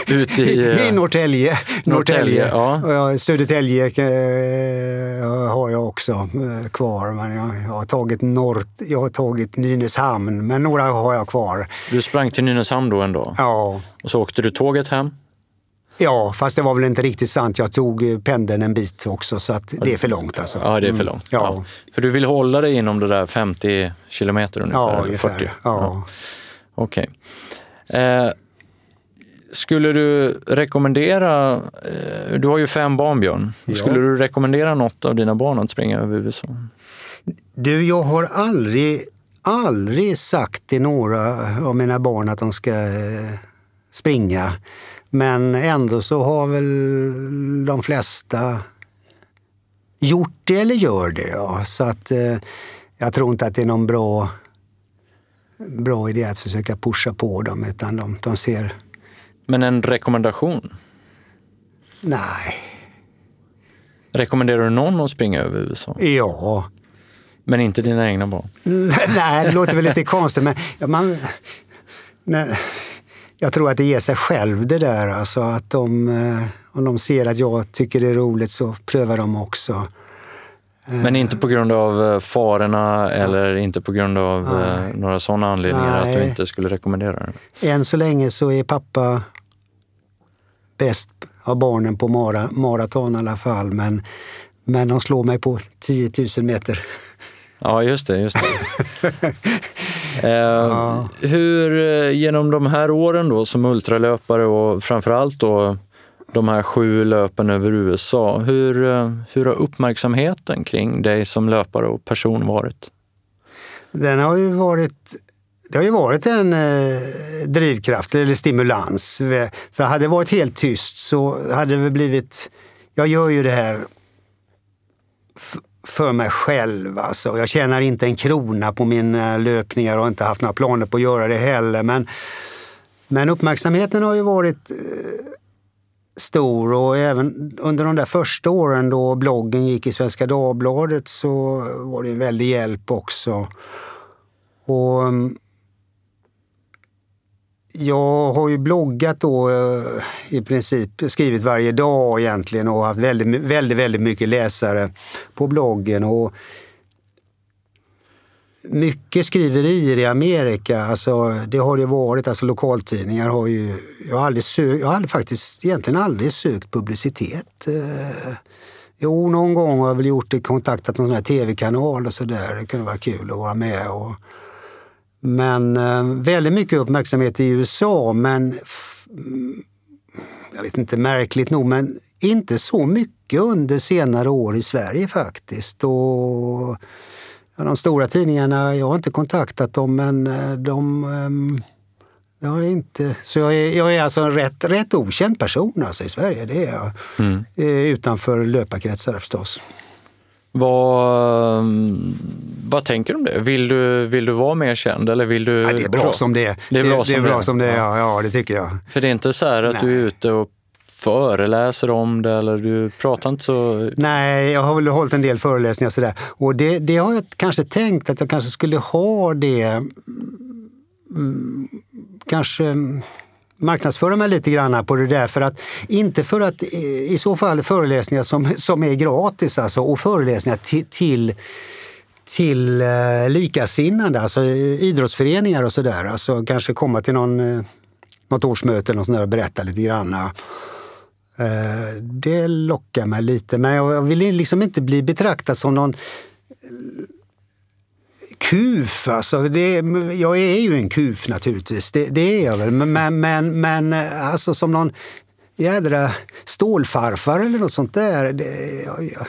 Speaker 1: Ut i, [laughs]
Speaker 2: I Norrtälje.
Speaker 1: Norrtälje, ja.
Speaker 2: Södertälje eh, har jag också eh, kvar. Men jag, jag, har tagit norr, jag har tagit Nynäshamn, men några har jag kvar.
Speaker 1: Du sprang till Nynäshamn då en dag?
Speaker 2: Ja.
Speaker 1: Och så åkte du tåget hem?
Speaker 2: Ja, fast det var väl inte riktigt sant. Jag tog eh, pendeln en bit också, så att det är för långt. Alltså.
Speaker 1: Ja, det är för långt. Mm. Ja. ja. För du vill hålla dig inom det där 50 kilometer ungefär?
Speaker 2: Ja, ungefär.
Speaker 1: 40?
Speaker 2: Ja. ja.
Speaker 1: Okej. Okay. Eh, skulle du rekommendera, eh, du har ju fem barn Björn, ja. skulle du rekommendera något av dina barn att springa över USA?
Speaker 2: Du, jag har aldrig, aldrig sagt till några av mina barn att de ska eh, springa. Men ändå så har väl de flesta gjort det eller gör det. Ja. Så att eh, jag tror inte att det är någon bra, bra idé att försöka pusha på dem, utan de, de ser...
Speaker 1: Men en rekommendation?
Speaker 2: Nej.
Speaker 1: Rekommenderar du någon att springa över USA?
Speaker 2: Ja.
Speaker 1: Men inte dina egna barn? [laughs]
Speaker 2: Nej, det låter väl lite konstigt, men man, Nej, jag tror att det ger sig själv det där. Alltså att de, eh, om de ser att jag tycker det är roligt så prövar de också.
Speaker 1: Men inte på grund av eh, farorna eller inte på grund av Nej. några sådana anledningar Nej. att du inte skulle rekommendera
Speaker 2: det? Än så länge så är pappa bäst av barnen på mara, maraton i alla fall. Men, men de slår mig på 10 000 meter.
Speaker 1: Ja, just det. Just det. [laughs] eh, ja. Hur, eh, genom de här åren då som ultralöpare och framförallt då de här sju löpen över USA, hur, eh, hur har uppmärksamheten kring dig som löpare och person varit?
Speaker 2: Den har ju varit det har ju varit en drivkraft eller stimulans. För hade det varit helt tyst så hade det blivit... Jag gör ju det här för mig själv. Alltså. Jag tjänar inte en krona på mina eh, löpningar och har inte haft några planer på att göra det heller. Men, men uppmärksamheten har ju varit eh, stor och även under de där första åren då bloggen gick i Svenska Dagbladet så var det en väldig hjälp också. Och mm, jag har ju bloggat då eh, i princip, skrivit varje dag egentligen och haft väldigt, väldigt, väldigt mycket läsare på bloggen. Och mycket skriverier i Amerika, alltså det har det varit, alltså lokaltidningar har ju, jag har aldrig sökt, jag har aldrig, faktiskt egentligen aldrig sökt publicitet. Eh, jo, någon gång har jag väl gjort det, kontaktat någon sån här tv-kanal och sådär. Det kunde vara kul att vara med och men eh, väldigt mycket uppmärksamhet i USA, men jag vet inte, märkligt nog, men inte så mycket under senare år i Sverige faktiskt. Och, de stora tidningarna, jag har inte kontaktat dem, men eh, de um, jag har inte, så jag är, jag är alltså en rätt, rätt okänd person alltså i Sverige, det är jag. Mm. Eh, utanför löparkretsar förstås.
Speaker 1: Vad, vad tänker du om det? Vill du, vill du vara mer känd eller vill du...
Speaker 2: Ja, det är bra som det är. Det är bra, det, som, det är bra det. som det är, ja. ja. det tycker jag.
Speaker 1: För det är inte så här att Nej. du är ute och föreläser om det eller du pratar inte så...
Speaker 2: Nej, jag har väl hållit en del föreläsningar sådär. Och det, det har jag kanske tänkt att jag kanske skulle ha det mm, kanske marknadsföra mig lite grann på det där. För att, inte för att eh, i så fall föreläsningar som, som är gratis alltså, och föreläsningar till, till till eh, likasinnade, alltså eh, idrottsföreningar och sådär. Alltså kanske komma till någon, eh, något årsmöte eller något och berätta lite grann. Eh, det lockar mig lite, men jag vill liksom inte bli betraktad som någon kuf. Alltså det, jag är ju en kuf naturligtvis, det, det är jag väl. Men, men, men alltså som någon jädra stålfarfar eller något sånt där. Det, ja, ja.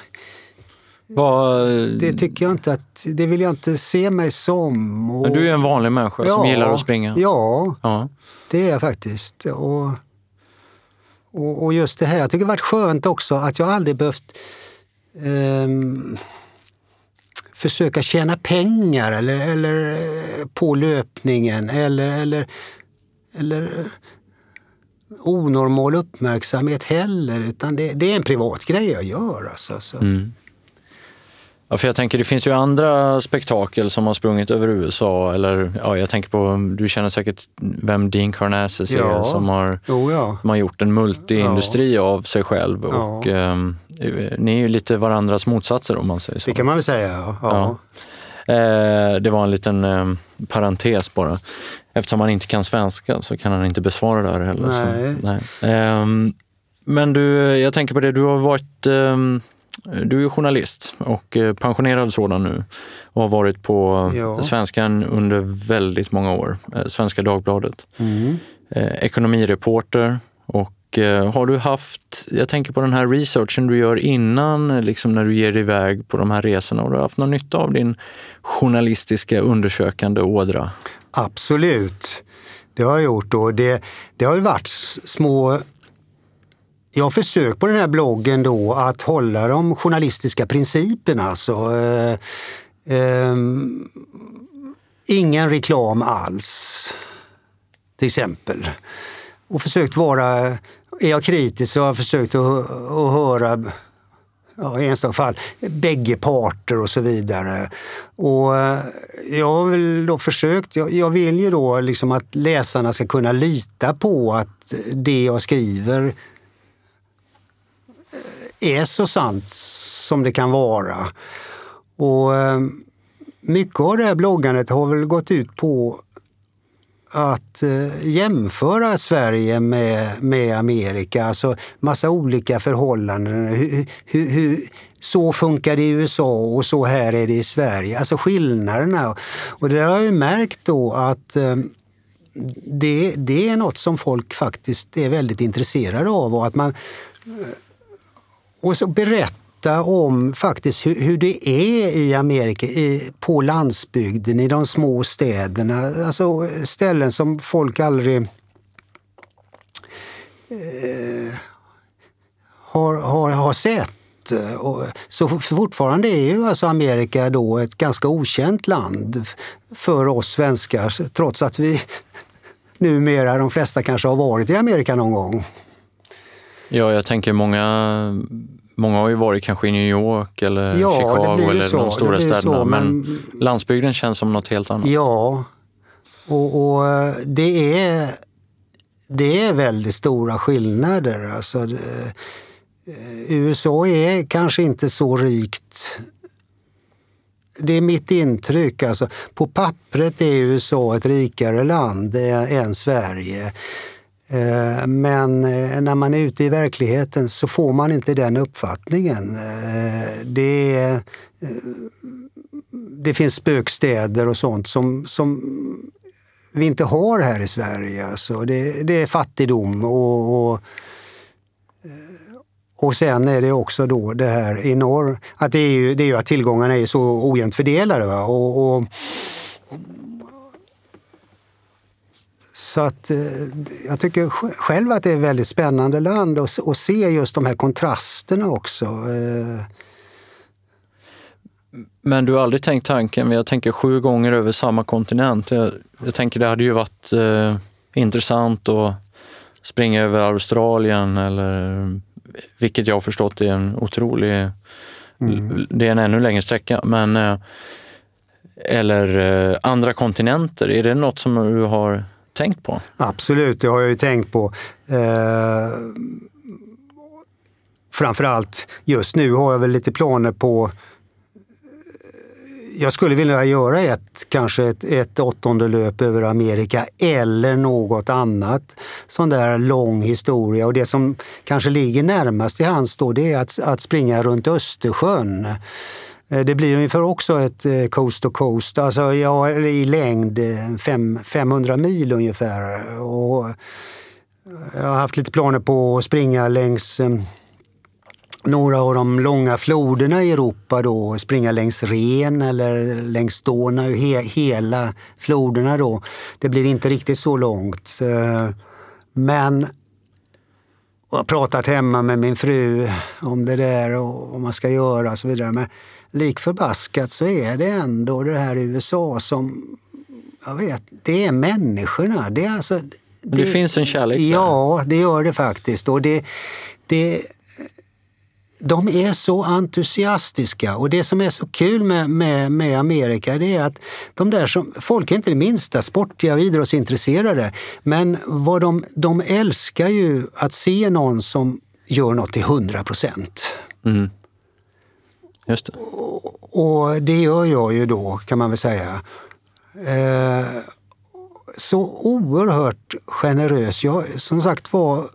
Speaker 2: Var... det tycker jag inte att, det vill jag inte se mig som.
Speaker 1: Och... Men du är en vanlig människa ja, som gillar att springa?
Speaker 2: Ja, ja, det är jag faktiskt. Och, och, och, just det här, jag tycker det har varit skönt också att jag aldrig behövt um, försöka tjäna pengar eller, eller eh, på löpningen eller, eller, eller eh, onormal uppmärksamhet heller. Utan det, det, är en privat grej jag gör. Alltså, så. Mm.
Speaker 1: Ja, för jag tänker, det finns ju andra spektakel som har sprungit över USA. Eller, ja, jag tänker på, du känner säkert vem Dean Karnazes ja. är som har, oh, ja. har gjort en multiindustri ja. av sig själv. Och, eh, ni är ju lite varandras motsatser om man säger så.
Speaker 2: Det kan man väl säga, ja.
Speaker 1: Eh, det var en liten eh, parentes bara. Eftersom han inte kan svenska så kan han inte besvara det här heller. Nej. Så, nej. Ehm, men du, jag tänker på det, du har varit ehm, du är journalist och eh, pensionerad sådan nu och har varit på ja. Svenskan under väldigt många år. Eh, Svenska Dagbladet. Mm. Eh, ekonomireporter och har du haft, jag tänker på den här researchen du gör innan, liksom när du ger dig iväg på de här resorna, har du haft någon nytta av din journalistiska undersökande ådra?
Speaker 2: Absolut, det har jag gjort. Och det, det har varit små jag har försökt på den här bloggen då att hålla de journalistiska principerna. Alltså, eh, eh, ingen reklam alls, till exempel. Och försökt vara, är jag kritisk så har jag försökt att, att höra ja, i enstaka fall bägge parter och så vidare. Och eh, jag har väl då försökt, jag, jag vill ju då liksom att läsarna ska kunna lita på att det jag skriver är så sant som det kan vara. Och eh, mycket av det här bloggandet har väl gått ut på att eh, jämföra Sverige med, med Amerika, alltså massa olika förhållanden. Hur, hur, hur, så funkar det i USA och så här är det i Sverige. Alltså skillnaderna. Och det har jag märkt då att eh, det, det är något som folk faktiskt är väldigt intresserade av och att man och så berätta om faktiskt hur, hur det är i Amerika, i, på landsbygden, i de små städerna. Alltså ställen som folk aldrig eh, har, har, har sett. Så fortfarande är ju alltså Amerika då ett ganska okänt land för oss svenskar, trots att vi numera, de flesta kanske har varit i Amerika någon gång.
Speaker 1: Ja, jag tänker många, många har ju varit kanske i New York eller ja, Chicago eller så, de stora städerna. Så, men, men, landsbygden känns som något helt annat.
Speaker 2: Ja, och, och det, är, det är väldigt stora skillnader. Alltså, eh, USA är kanske inte så rikt det är mitt intryck. Alltså, på pappret är USA ett rikare land än Sverige. Eh, men eh, när man är ute i verkligheten så får man inte den uppfattningen. Eh, det, det finns spökstäder och sånt som, som vi inte har här i Sverige. Alltså det, det är fattigdom och, och, och sen är det också då det här i norr, att det är ju, det är ju att tillgångarna är så ojämnt fördelade. Va? Och, och så att eh, jag tycker själv att det är ett väldigt spännande land att se just de här kontrasterna också. Eh.
Speaker 1: Men du har aldrig tänkt tanken, jag tänker sju gånger över samma kontinent. Jag, jag tänker det hade ju varit eh, intressant att springa över Australien eller vilket jag har förstått är en otrolig, mm. det är en ännu längre sträcka. Men, eh, eller eh, andra kontinenter, är det något som du har tänkt på?
Speaker 2: Absolut, det har jag ju tänkt på. Eh, framförallt just nu har jag väl lite planer på eh, jag skulle vilja göra ett, kanske ett, ett åttonde löp över Amerika eller något annat sån där lång historia. Och det som kanske ligger närmast i hands då, det är att, att springa runt Östersjön. Eh, det blir ungefär också ett eh, coast to coast, alltså ja, i längd eh, 500 mil ungefär. Och jag har haft lite planer på att springa längs några av de långa floderna i Europa då, springa längs Ren eller längs Donau, he, hela floderna då. Det blir inte riktigt så långt. Men jag har pratat hemma med min fru om det där och vad man ska göra och så vidare. Men lik förbaskat så är det ändå det här USA som, jag vet, det är människorna. Det, är alltså,
Speaker 1: det, det finns en kärlek där.
Speaker 2: Ja, det gör det faktiskt. Och det, det, de är så entusiastiska och det som är så kul med, med, med Amerika det är att de där som, folk är inte det minsta sportiga och idrottsintresserade men vad de, de älskar ju att se någon som gör något till 100 procent. Mm.
Speaker 1: Just det.
Speaker 2: Och, det gör jag ju då, kan man väl säga. Eh, så oerhört generös. Jag, som sagt var,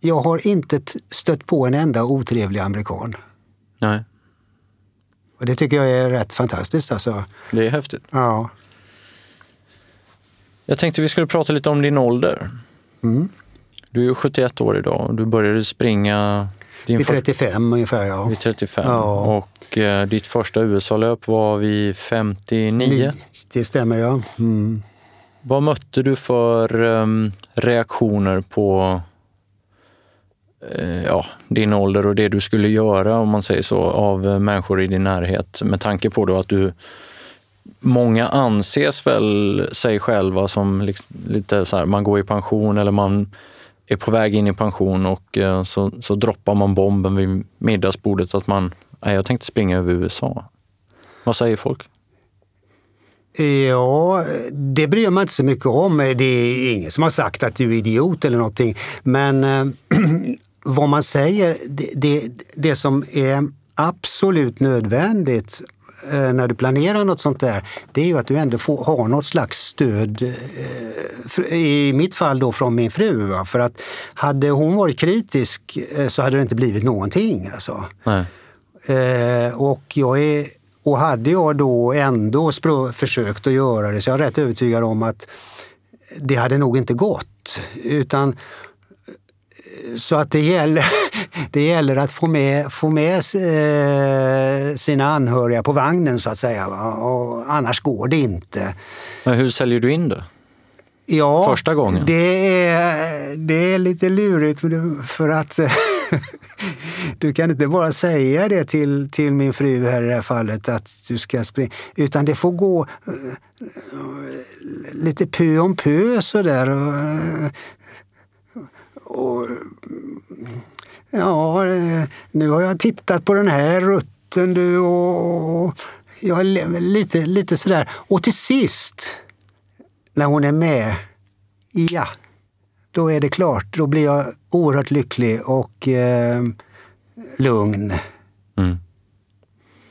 Speaker 2: jag har inte stött på en enda otrevlig amerikan.
Speaker 1: Nej.
Speaker 2: Och det tycker jag är rätt fantastiskt. Alltså.
Speaker 1: Det är häftigt.
Speaker 2: Ja.
Speaker 1: Jag tänkte vi skulle prata lite om din ålder. Mm. Du är 71 år idag och du började springa
Speaker 2: din vid 35 ungefär, ja.
Speaker 1: Vid 35. Ja. Och eh, ditt första USA-löp var vid 59?
Speaker 2: Det stämmer, ja. Mm.
Speaker 1: Vad mötte du för um, reaktioner på uh, ja, din ålder och det du skulle göra, om man säger så, av människor i din närhet? Med tanke på då att du Många anses väl sig själva som liksom, lite så här, man går i pension eller man är på väg in i pension och eh, så, så droppar man bomben vid middagsbordet att man, nej, jag tänkte springa över USA. Vad säger folk?
Speaker 2: Ja, det bryr man inte så mycket om. Det är ingen som har sagt att du är idiot eller någonting. Men äh, [clears throat] vad man säger, det, det, det som är absolut nödvändigt när du planerar något sånt där, det är ju att du ändå får ha något slags stöd. Äh, I mitt fall då från min fru. Va? För att hade hon varit kritisk så hade det inte blivit någonting. Alltså. och jag är och hade jag då ändå försökt att göra det så jag är rätt övertygad om att det hade nog inte gått. Utan så att det gäller, [laughs] det gäller att få med, få med eh, sina anhöriga på vagnen så att säga. Och annars går det inte.
Speaker 1: Men hur säljer du in det?
Speaker 2: Ja,
Speaker 1: Första gången?
Speaker 2: Det är, det är lite lurigt för att [laughs] du kan inte bara säga det till, till min fru här i det här fallet att du ska springa, utan det får gå eh, lite pö om pö sådär. Och, ja, nu har jag tittat på den här rutten du och jag lite, lite sådär. Och till sist, när hon är med, ja, då är det klart. Då blir jag oerhört lycklig och eh, lugn. Mm.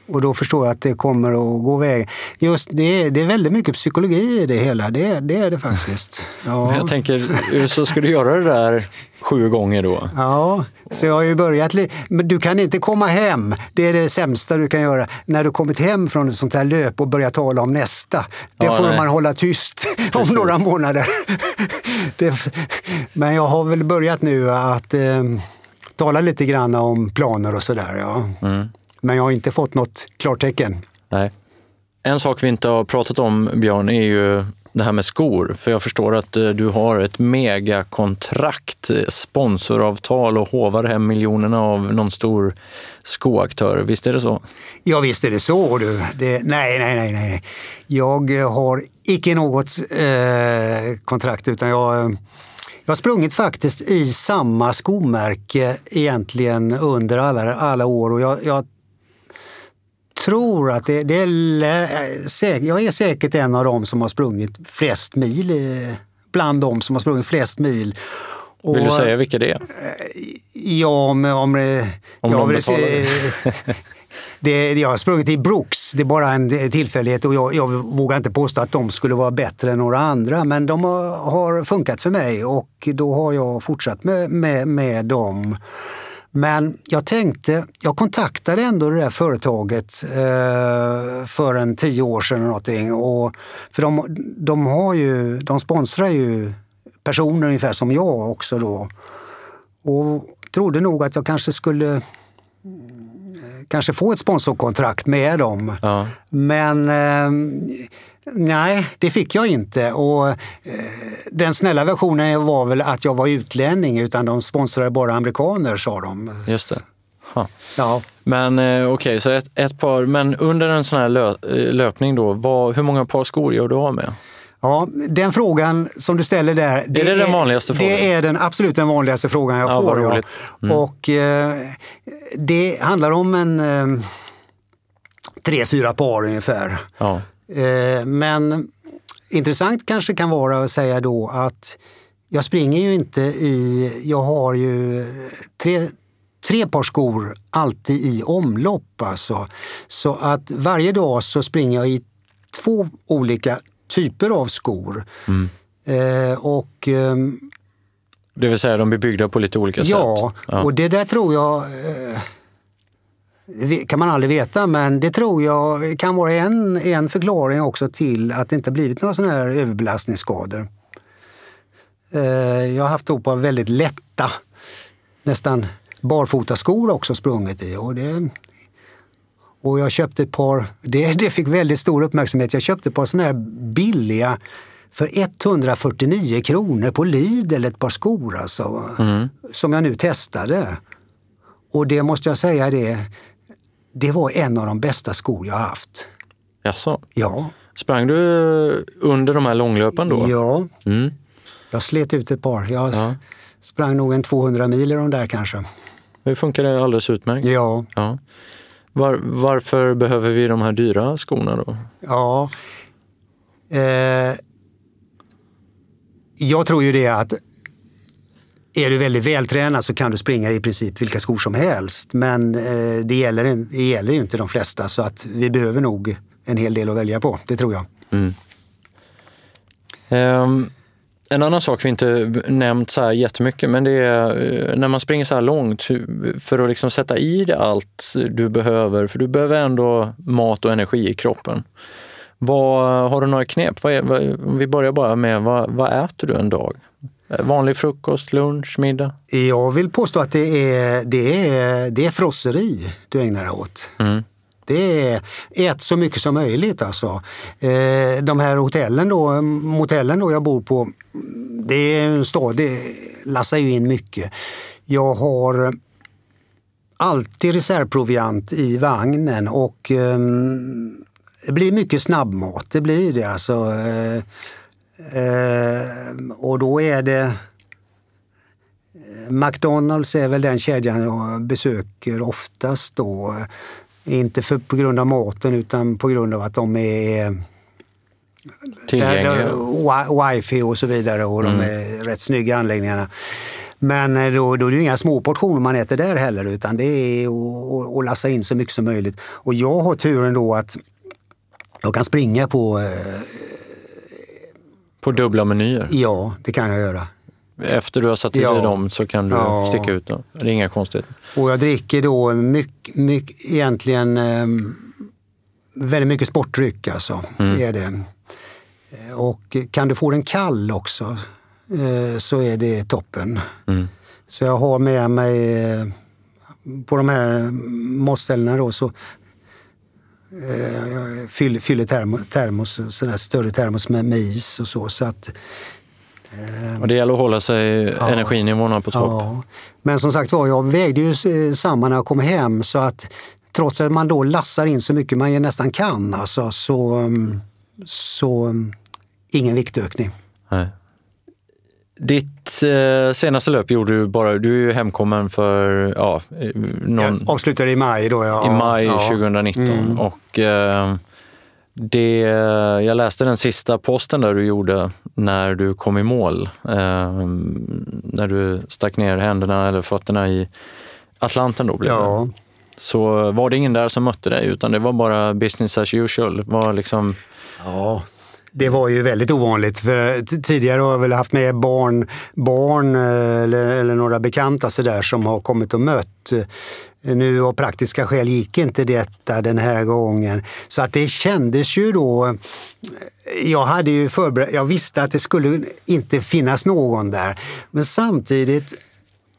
Speaker 2: Och då förstår jag att det kommer att gå vägen. Just det, det är väldigt mycket psykologi i det hela, det, det är det faktiskt. [laughs]
Speaker 1: Ja. Jag tänker, så ska du göra det där sju gånger då?
Speaker 2: Ja, så jag har ju börjat Men du kan inte komma hem, det är det sämsta du kan göra. När du kommit hem från ett sånt här löp och börjar tala om nästa. Det ja, får nej. man hålla tyst [laughs] Precis. om några månader. [laughs] det, men jag har väl börjat nu att eh, tala lite grann om planer och sådär. Ja. Mm. Men jag har inte fått något klartecken.
Speaker 1: Nej. En sak vi inte har pratat om, Björn, är ju det här med skor. För jag förstår att eh, du har ett megakontrakt, eh, sponsoravtal och hovar hem miljonerna av någon stor skoaktör. Visst är det så?
Speaker 2: Ja, visst är det så. Du. Det, nej, nej, nej, nej. Jag eh, har icke något eh, kontrakt utan jag jag har sprungit faktiskt i samma skomärke egentligen under alla, alla år och jag, jag tror att det, det är, jag är säkert en av dem som har sprungit flest mil, bland dem som har sprungit flest mil.
Speaker 1: Och, Vill du säga vilka det är?
Speaker 2: Ja, men om det...
Speaker 1: Om
Speaker 2: ja,
Speaker 1: de betalar
Speaker 2: det, [laughs] jag har sprungit i Brooks, det är bara en tillfällighet och jag, jag vågar inte påstå att de skulle vara bättre än några andra men de har, har funkat för mig och då har jag fortsatt med, med, med dem. Men jag tänkte, jag kontaktade ändå det där företaget eh, för en tio år sedan eller någonting. Och, för de, de, har ju, de sponsrar ju personer ungefär som jag också då. Och trodde nog att jag kanske skulle kanske få ett sponsorkontrakt med dem. Ja. Men eh, nej, det fick jag inte. Och, eh, den snälla versionen var väl att jag var utlänning, utan de sponsrade bara amerikaner, sa de.
Speaker 1: Just det. Ha. Ja. Men eh, okej, okay, så ett, ett, par, men under en sån här lö, eh, löpning då, vad, hur många par skor gör du av med?
Speaker 2: Ja, den frågan som du ställer där.
Speaker 1: Det är det den vanligaste frågan?
Speaker 2: Det är den absolut den vanligaste frågan jag ja, får. Ja. Mm. Och eh, det handlar om en eh, tre, fyra par ungefär. Ja. Eh, men intressant kanske kan vara att säga då att jag springer ju inte i, jag har ju tre, tre par skor alltid i omlopp alltså. Så att varje dag så springer jag i två olika typer av skor. Mm. Eh, och, eh,
Speaker 1: det vill säga de blir byggda på lite olika
Speaker 2: ja,
Speaker 1: sätt?
Speaker 2: Ja, och det där tror jag eh, kan man aldrig veta, men det tror jag kan vara en, en förklaring också till att det inte blivit några sådana här överbelastningsskador. Eh, jag har haft ett par väldigt lätta, nästan barfotaskor också sprungit i. Och det, och jag köpte ett par, det, det fick väldigt stor uppmärksamhet, jag köpte ett par sådana här billiga för 149 kronor på Lidl, ett par skor alltså. Mm. Som jag nu testade. Och det måste jag säga det, det var en av de bästa skor jag haft.
Speaker 1: Jaså?
Speaker 2: Ja.
Speaker 1: Sprang du under de här långlöpen då?
Speaker 2: Ja. Mm. Jag slet ut ett par. Jag, ja. Sprang nog en 200 mil i de där kanske.
Speaker 1: Det funkar alldeles utmärkt.
Speaker 2: Ja.
Speaker 1: Ja. Var, varför behöver vi de här dyra skorna då?
Speaker 2: Ja. Eh, jag tror ju det att är du väldigt vältränad så kan du springa i princip vilka skor som helst. Men eh, det, gäller, det gäller ju inte de flesta så att vi behöver nog en hel del att välja på. Det tror jag.
Speaker 1: Mm. Um, en annan sak vi inte nämnt så här jättemycket, men det är eh, när man springer så här långt för att liksom sätta i dig allt du behöver, för du behöver ändå mat och energi i kroppen. Vad, har du några knep? Vad är, vad, om vi börjar bara med, vad, vad äter du en dag? Vanlig frukost, lunch, middag?
Speaker 2: Jag vill påstå att det är, det är, det är frosseri du ägnar dig åt. Mm. Det är ät så mycket som möjligt alltså. Eh, de här hotellen då, motellen då jag bor på, det är en stad, det lassar ju in mycket. Jag har alltid reservproviant i vagnen och um, det blir mycket snabbmat, det blir det alltså. Eh, eh, och då är det McDonalds är väl den kedjan jag besöker oftast då. Inte för, på grund av maten utan på grund av att de är
Speaker 1: Tillgängliga.
Speaker 2: Wifi och så vidare och mm. de är rätt snygga anläggningarna. Men eh, då, då är det inga små portioner man äter där heller utan det är att, att lassa in så mycket som möjligt. Och jag har turen då att jag kan springa på... Eh,
Speaker 1: på dubbla menyer?
Speaker 2: Ja, det kan jag göra.
Speaker 1: Efter du har satt i ja. dem så kan du ja. sticka ut dem? Det är inga konstigt.
Speaker 2: Och jag dricker då mycket, mycket egentligen eh, väldigt mycket sportdryck alltså. Mm. Är det. Och kan du få den kall också eh, så är det toppen. Mm. Så jag har med mig eh, på de här matställena då så eh, fyller, fyller termos, termos sådär större termos med, med is och så. så att,
Speaker 1: eh, och det gäller att hålla sig ja, energinivåerna på topp. Ja.
Speaker 2: Men som sagt var, jag vägde ju samman när jag kom hem så att trots att man då lassar in så mycket man nästan kan alltså, så, mm, så mm, ingen viktökning. Nej.
Speaker 1: Ditt eh, senaste löp gjorde du bara, du är ju hemkommen för, ja,
Speaker 2: någon, jag avslutade i maj då. Ja.
Speaker 1: I maj ja. 2019 mm. och eh, det, jag läste den sista posten där du gjorde när du kom i mål. Eh, när du stack ner händerna eller fötterna i Atlanten då blev ja. det. Så var det ingen där som mötte dig utan det var bara business as usual? Var liksom...
Speaker 2: Ja, det var ju väldigt ovanligt. För tidigare har jag väl haft med barn, barn eh, eller, eller några bekanta så där, som har kommit och mött. Eh, nu av praktiska skäl gick inte detta den här gången. Så att det kändes ju då... Eh, jag hade ju förberett, jag visste att det skulle inte finnas någon där. Men samtidigt,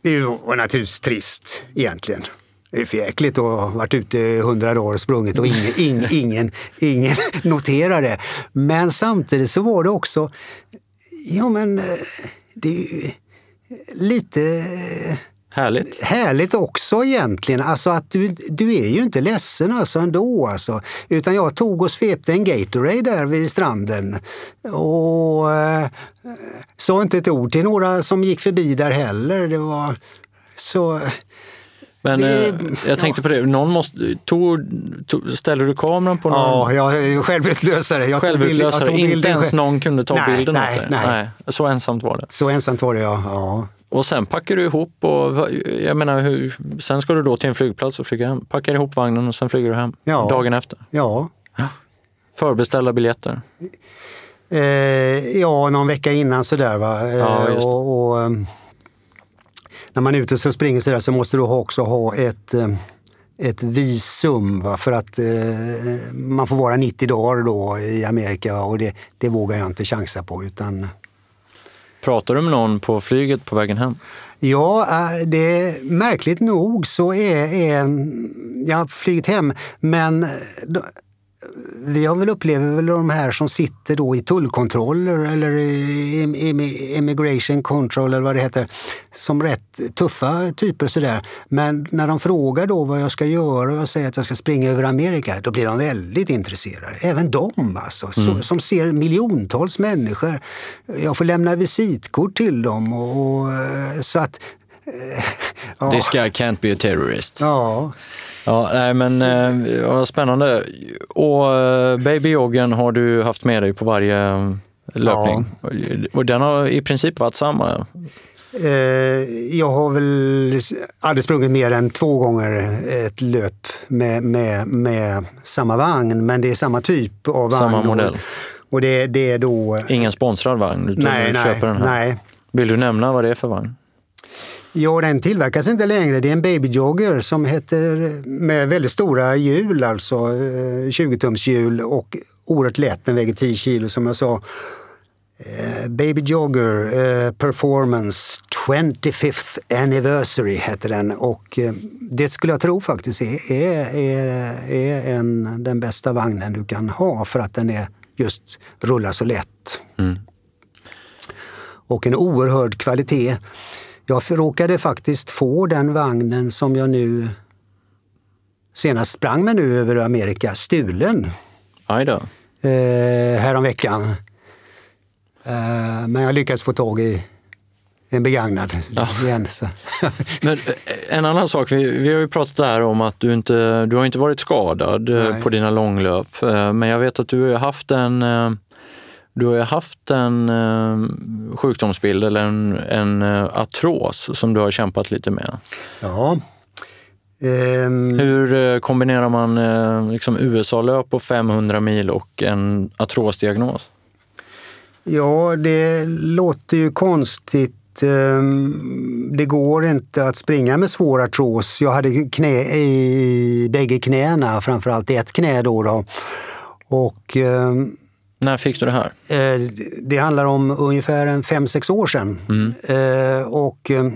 Speaker 2: det var naturligtvis trist egentligen. Det är för jäkligt att ha varit ute hundra dagar och sprungit och ingen, ingen, [laughs] ingen, ingen noterar det. Men samtidigt så var det också, ja men eh, det är lite
Speaker 1: Härligt.
Speaker 2: Härligt också egentligen. Alltså att du, du är ju inte ledsen alltså ändå. Alltså. Utan jag tog och svepte en Gatorade där vid stranden. Och eh, sa inte ett ord till några som gick förbi där heller. Det var så...
Speaker 1: Men det, eh, jag tänkte ja. på det, någon måste, tog, tog, ställde du kameran på någon?
Speaker 2: Ja, jag är självutlösare. Jag
Speaker 1: självutlösare, tog bild, inte ens någon kunde ta nej, bilden nej, åt dig? Nej. nej. Så ensamt var det?
Speaker 2: Så ensamt var det, ja. ja.
Speaker 1: Och sen packar du ihop och jag menar, hur, sen ska du då till en flygplats och flyga hem. Packar ihop vagnen och sen flyger du hem ja. dagen efter?
Speaker 2: Ja. ja.
Speaker 1: Förbeställa biljetter?
Speaker 2: Eh, ja, någon vecka innan sådär va. Ja, just och, och ehm, när man är ute och springer så, där, så måste du också ha ett, eh, ett visum va? för att eh, man får vara 90 dagar då i Amerika och det, det vågar jag inte chansa på. Utan...
Speaker 1: Pratar du med någon på flyget på vägen hem?
Speaker 2: Ja, eh, det, märkligt nog så är, är jag har flugit hem men vi har väl upplevt väl de här som sitter då i tullkontroller eller i immigration control eller vad det heter, som rätt tuffa typer sådär. Men när de frågar då vad jag ska göra och jag säger att jag ska springa över Amerika, då blir de väldigt intresserade. Även de alltså, mm. som ser miljontals människor. Jag får lämna visitkort till dem och, och så att [laughs]
Speaker 1: ja. This guy can't be a terrorist.
Speaker 2: Ja.
Speaker 1: Ja, nej men eh, vad spännande. Och eh, babyjoggen har du haft med dig på varje eh, löpning. Ja. Och den har i princip varit samma?
Speaker 2: Jag har väl aldrig sprungit mer än två gånger ett löp med, med, med samma vagn, men det är samma typ av vagn.
Speaker 1: Samma modell?
Speaker 2: Och det, det är då...
Speaker 1: Ingen sponsrad vagn?
Speaker 2: Du nej, nej, köper den här. nej.
Speaker 1: Vill du nämna vad det är för vagn?
Speaker 2: Ja, den tillverkas inte längre. Det är en babyjogger som heter med väldigt stora hjul, alltså 20-tums eh, och oerhört lätt. Den väger 10 kilo som jag sa. Eh, Baby Jogger eh, Performance 25th Anniversary heter den och det skulle jag tro faktiskt är, är, är en, den bästa vagnen du kan ha för att den är just rullar så lätt. Mm. Och en oerhörd kvalitet. Jag råkade faktiskt få den vagnen som jag nu senast sprang med nu över Amerika, stulen.
Speaker 1: Aj då.
Speaker 2: Eh, häromveckan. Eh, men jag lyckades få tag i en begagnad ja. igen. [laughs]
Speaker 1: men eh, en annan sak, vi, vi har ju pratat där om att du inte du har inte varit skadad eh, Nej. på dina långlöp. Eh, men jag vet att du har haft en du har ju haft en eh, sjukdomsbild eller en, en eh, artros som du har kämpat lite med.
Speaker 2: Ja.
Speaker 1: Um... Hur eh, kombinerar man eh, liksom USA-löp på 500 mil och en artrosdiagnos?
Speaker 2: Ja, det låter ju konstigt. Ehm, det går inte att springa med svår artros. Jag hade knä i bägge knäna, framförallt ett knä då. då. Och ehm,
Speaker 1: när fick du det här? Eh,
Speaker 2: det handlar om ungefär fem sex år sedan. Mm. Eh, och eh,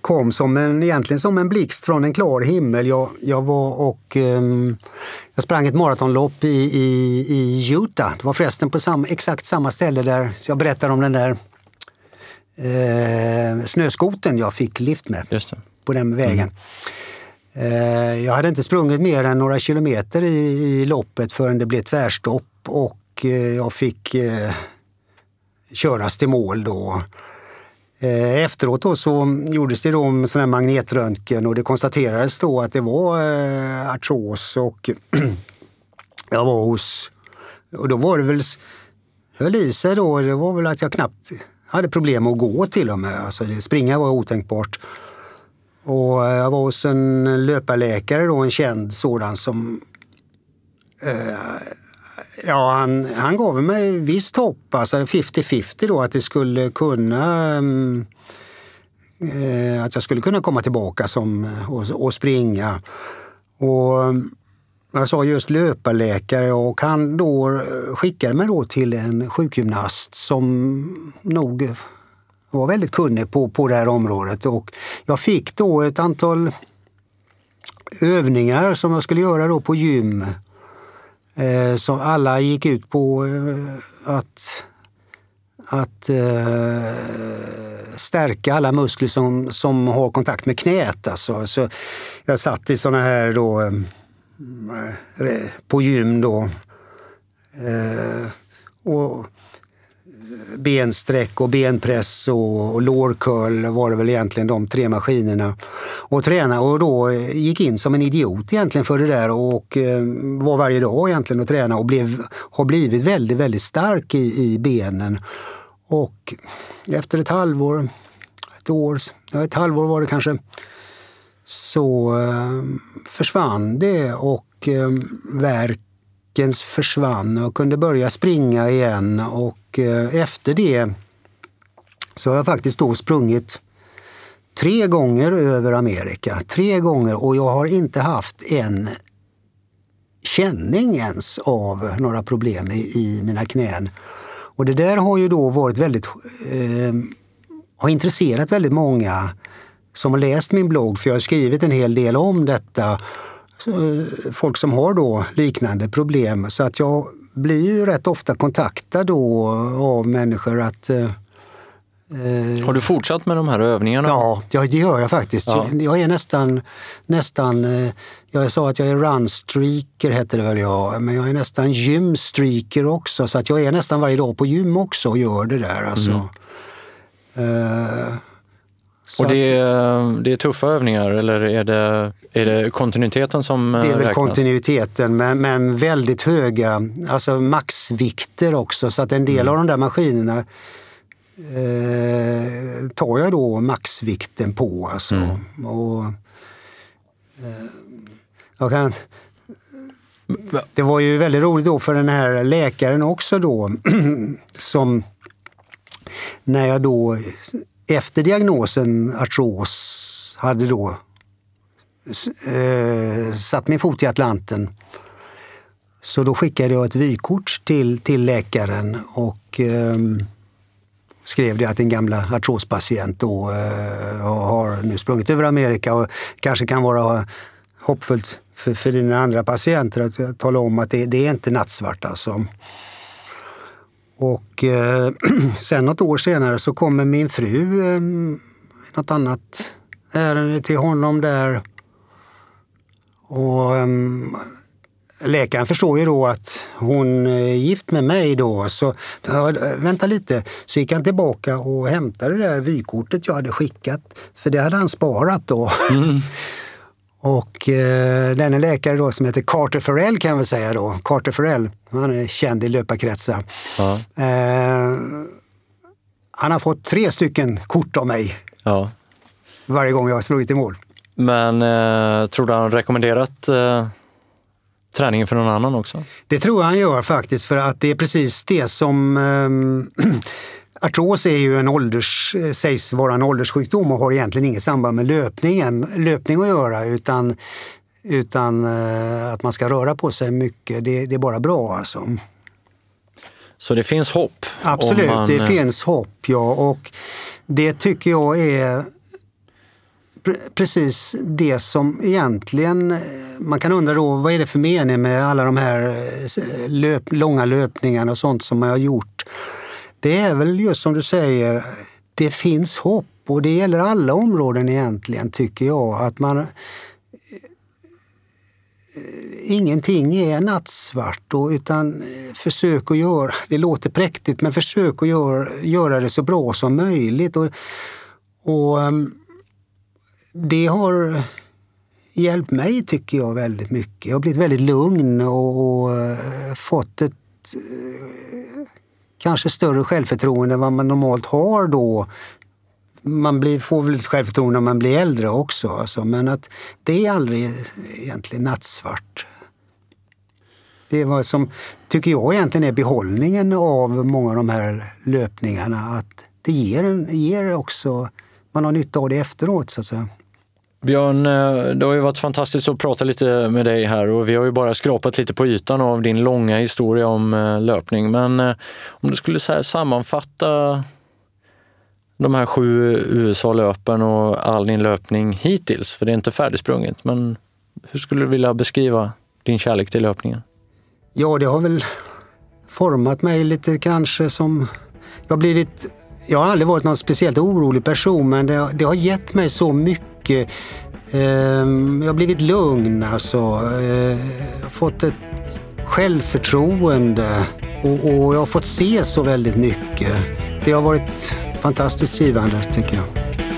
Speaker 2: kom som en, egentligen som en blixt från en klar himmel. Jag, jag var och jag sprang ett maratonlopp i, i, i Utah. Det var förresten på sam, exakt samma ställe där jag berättade om den där eh, snöskoten jag fick lift med på den vägen. Mm. Eh, jag hade inte sprungit mer än några kilometer i, i loppet förrän det blev tvärstopp och eh, jag fick eh, köras till mål då. Eh, efteråt då så gjordes det då en sån här magnetröntgen och det konstaterades då att det var artros och [clears throat] jag var hos... Och då var det väl... höll i sig då, det var väl att jag knappt hade problem att gå till och med. Alltså det, springa var otänkbart. Och eh, jag var hos en löparläkare, då, en känd sådan som eh, Ja, han, han gav mig visst hopp, alltså 50-50 då, att det skulle kunna mm, eh, att jag skulle kunna komma tillbaka som, eh, och, och springa. Och mm, jag sa just löparläkare och han då eh, skickade mig då till en sjukgymnast som nog var väldigt kunnig på, på det här området. Och jag fick då ett antal övningar som jag skulle göra då på gym. Eh, som alla gick ut på eh, att, att eh, stärka alla muskler som, som har kontakt med knät. Alltså. Så jag satt i såna här då, eh, på gym då. Eh, och bensträck och benpress och, och lårcurl var det väl egentligen de tre maskinerna. Och träna och då eh, gick in som en idiot egentligen för det där och eh, var varje dag egentligen och träna och blev, har blivit väldigt, väldigt stark i, i benen. Och efter ett halvår, ett år, ja, ett halvår var det kanske, så eh, försvann det och eh, värkens försvann och kunde börja springa igen och Eh, efter det så har jag faktiskt då sprungit tre gånger över Amerika. Tre gånger och jag har inte haft en känning ens av några problem i, i mina knän. Och det där har ju då varit väldigt, eh, har intresserat väldigt många som har läst min blogg, för jag har skrivit en hel del om detta eh, folk som har då liknande problem. Så att jag blir ju rätt ofta kontaktad då av människor att eh,
Speaker 1: har du fortsatt med de här övningarna?
Speaker 2: Ja, det gör jag faktiskt. Ja. Jag är nästan, nästan, eh, jag sa att jag är runstreaker hette det väl jag, men jag är nästan gymstreaker också. Så att jag är nästan varje dag på gym också och gör det där. Alltså. Mm.
Speaker 1: Uh, och det är, det är tuffa övningar eller är det, är det kontinuiteten som
Speaker 2: räknas? Det är väl
Speaker 1: räknas?
Speaker 2: kontinuiteten men, men väldigt höga alltså maxvikter också så att en del mm. av de där maskinerna eh, tar jag då maxvikten på. Alltså. Mm. Och, eh, jag kan, det var ju väldigt roligt då för den här läkaren också då [clears throat] som när jag då efter diagnosen artros hade då eh, satt min fot i Atlanten. Så då skickade jag ett vykort till, till läkaren och eh, skrev det att en gamla artrospatient då eh, har nu sprungit över Amerika och kanske kan vara hoppfullt för, för dina andra patienter att tala om att det, det är inte nattsvart alltså. Och eh, [clears throat] sen något år senare så kommer min fru eh, något annat ärende till honom där. Och eh, läkaren förstår ju då att hon är gift med mig då. Så vänta lite, så gick han tillbaka och hämtade det där vykortet jag hade skickat. För det hade han sparat då. Mm. [laughs] Och eh, den läkare då som heter Carter Farrell kan jag väl säga då. Carter Farrell, han är känd i löparkretsar. Ja. Eh, han har fått tre stycken kort av mig. Ja. Varje gång jag har sprungit i mål.
Speaker 1: Men eh, tror du han rekommenderat eh, träningen för någon annan också?
Speaker 2: Det tror jag han gör faktiskt för att det är precis det som eh, [clears throat] Artros är ju en ålders, sägs vara en ålderssjukdom och har egentligen inget samband med löpningen, löpning att göra utan, utan eh, att man ska röra på sig mycket. Det, det är bara bra alltså.
Speaker 1: Så det finns hopp?
Speaker 2: Absolut, man... det finns hopp ja. Och det tycker jag är precis det som egentligen, eh, man kan undra då vad är det för mening med alla de här eh, löp, långa löpningarna och sånt som man har gjort det är väl just som du säger, det finns hopp och det gäller alla områden egentligen tycker jag. Att man eh, Ingenting är nattsvart och, utan eh, försök att göra, det låter präktigt, men försök att göra, göra det så bra som möjligt. Och, och ehm, det har hjälpt mig tycker jag väldigt mycket. Jag har blivit väldigt lugn och, och eh, fått ett kanske större självförtroende än vad man normalt har då. Man blir, får väl lite självförtroende när man blir äldre också, alltså, men att det är aldrig egentligen nattsvart. Det är vad som, tycker jag egentligen är behållningen av många av de här löpningarna. Att det ger, en, ger också, man har nytta av det efteråt så att säga.
Speaker 1: Björn, eh, det har ju varit fantastiskt att prata lite med dig här och vi har ju bara skrapat lite på ytan av din långa historia om eh, löpning. Men eh, om du skulle så sammanfatta de här sju USA-löpen och all din löpning hittills, för det är inte färdigsprunget, men hur skulle du vilja beskriva din kärlek till löpningen?
Speaker 2: Ja, det har väl format mig lite kanske som... Jag har blivit... Jag har aldrig varit någon speciellt orolig person, men det, det har gett mig så mycket mycket. Ehm, jag har blivit lugn alltså. Eh, fått ett självförtroende och, och jag har fått se så väldigt mycket. Det har varit fantastiskt givande tycker jag.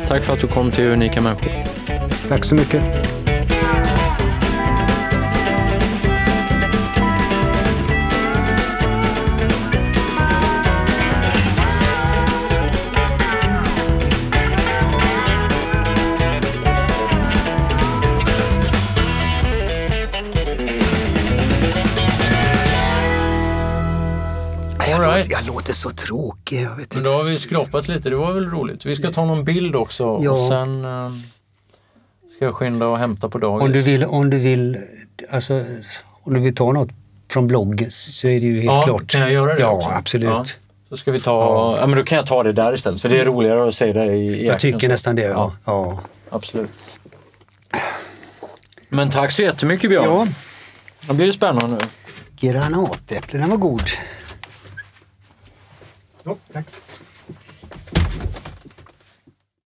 Speaker 1: Tack för att du kom till Unika Människor.
Speaker 2: Tack så mycket. Jag låter så tråkig. Jag vet
Speaker 1: Men då har vi skrapat lite, det var väl roligt. Vi ska ta någon bild också ja. och sen uh, ska jag skynda och hämta på dagis.
Speaker 2: Om du vill, om du vill, alltså, om du vill ta något från bloggen så är det ju helt
Speaker 1: ja,
Speaker 2: klart.
Speaker 1: kan jag göra det
Speaker 2: Ja,
Speaker 1: också?
Speaker 2: absolut. Ja.
Speaker 1: Så ska vi ta, ja. ja. men då kan jag ta det där istället för det är roligare att säga det i, i
Speaker 2: Jag tycker så. nästan det, ja.
Speaker 1: ja. Absolut. Men tack så jättemycket Björn.
Speaker 2: Ja,
Speaker 1: Det blir spännande nu.
Speaker 2: granatäpple, den var god. Ja, tack.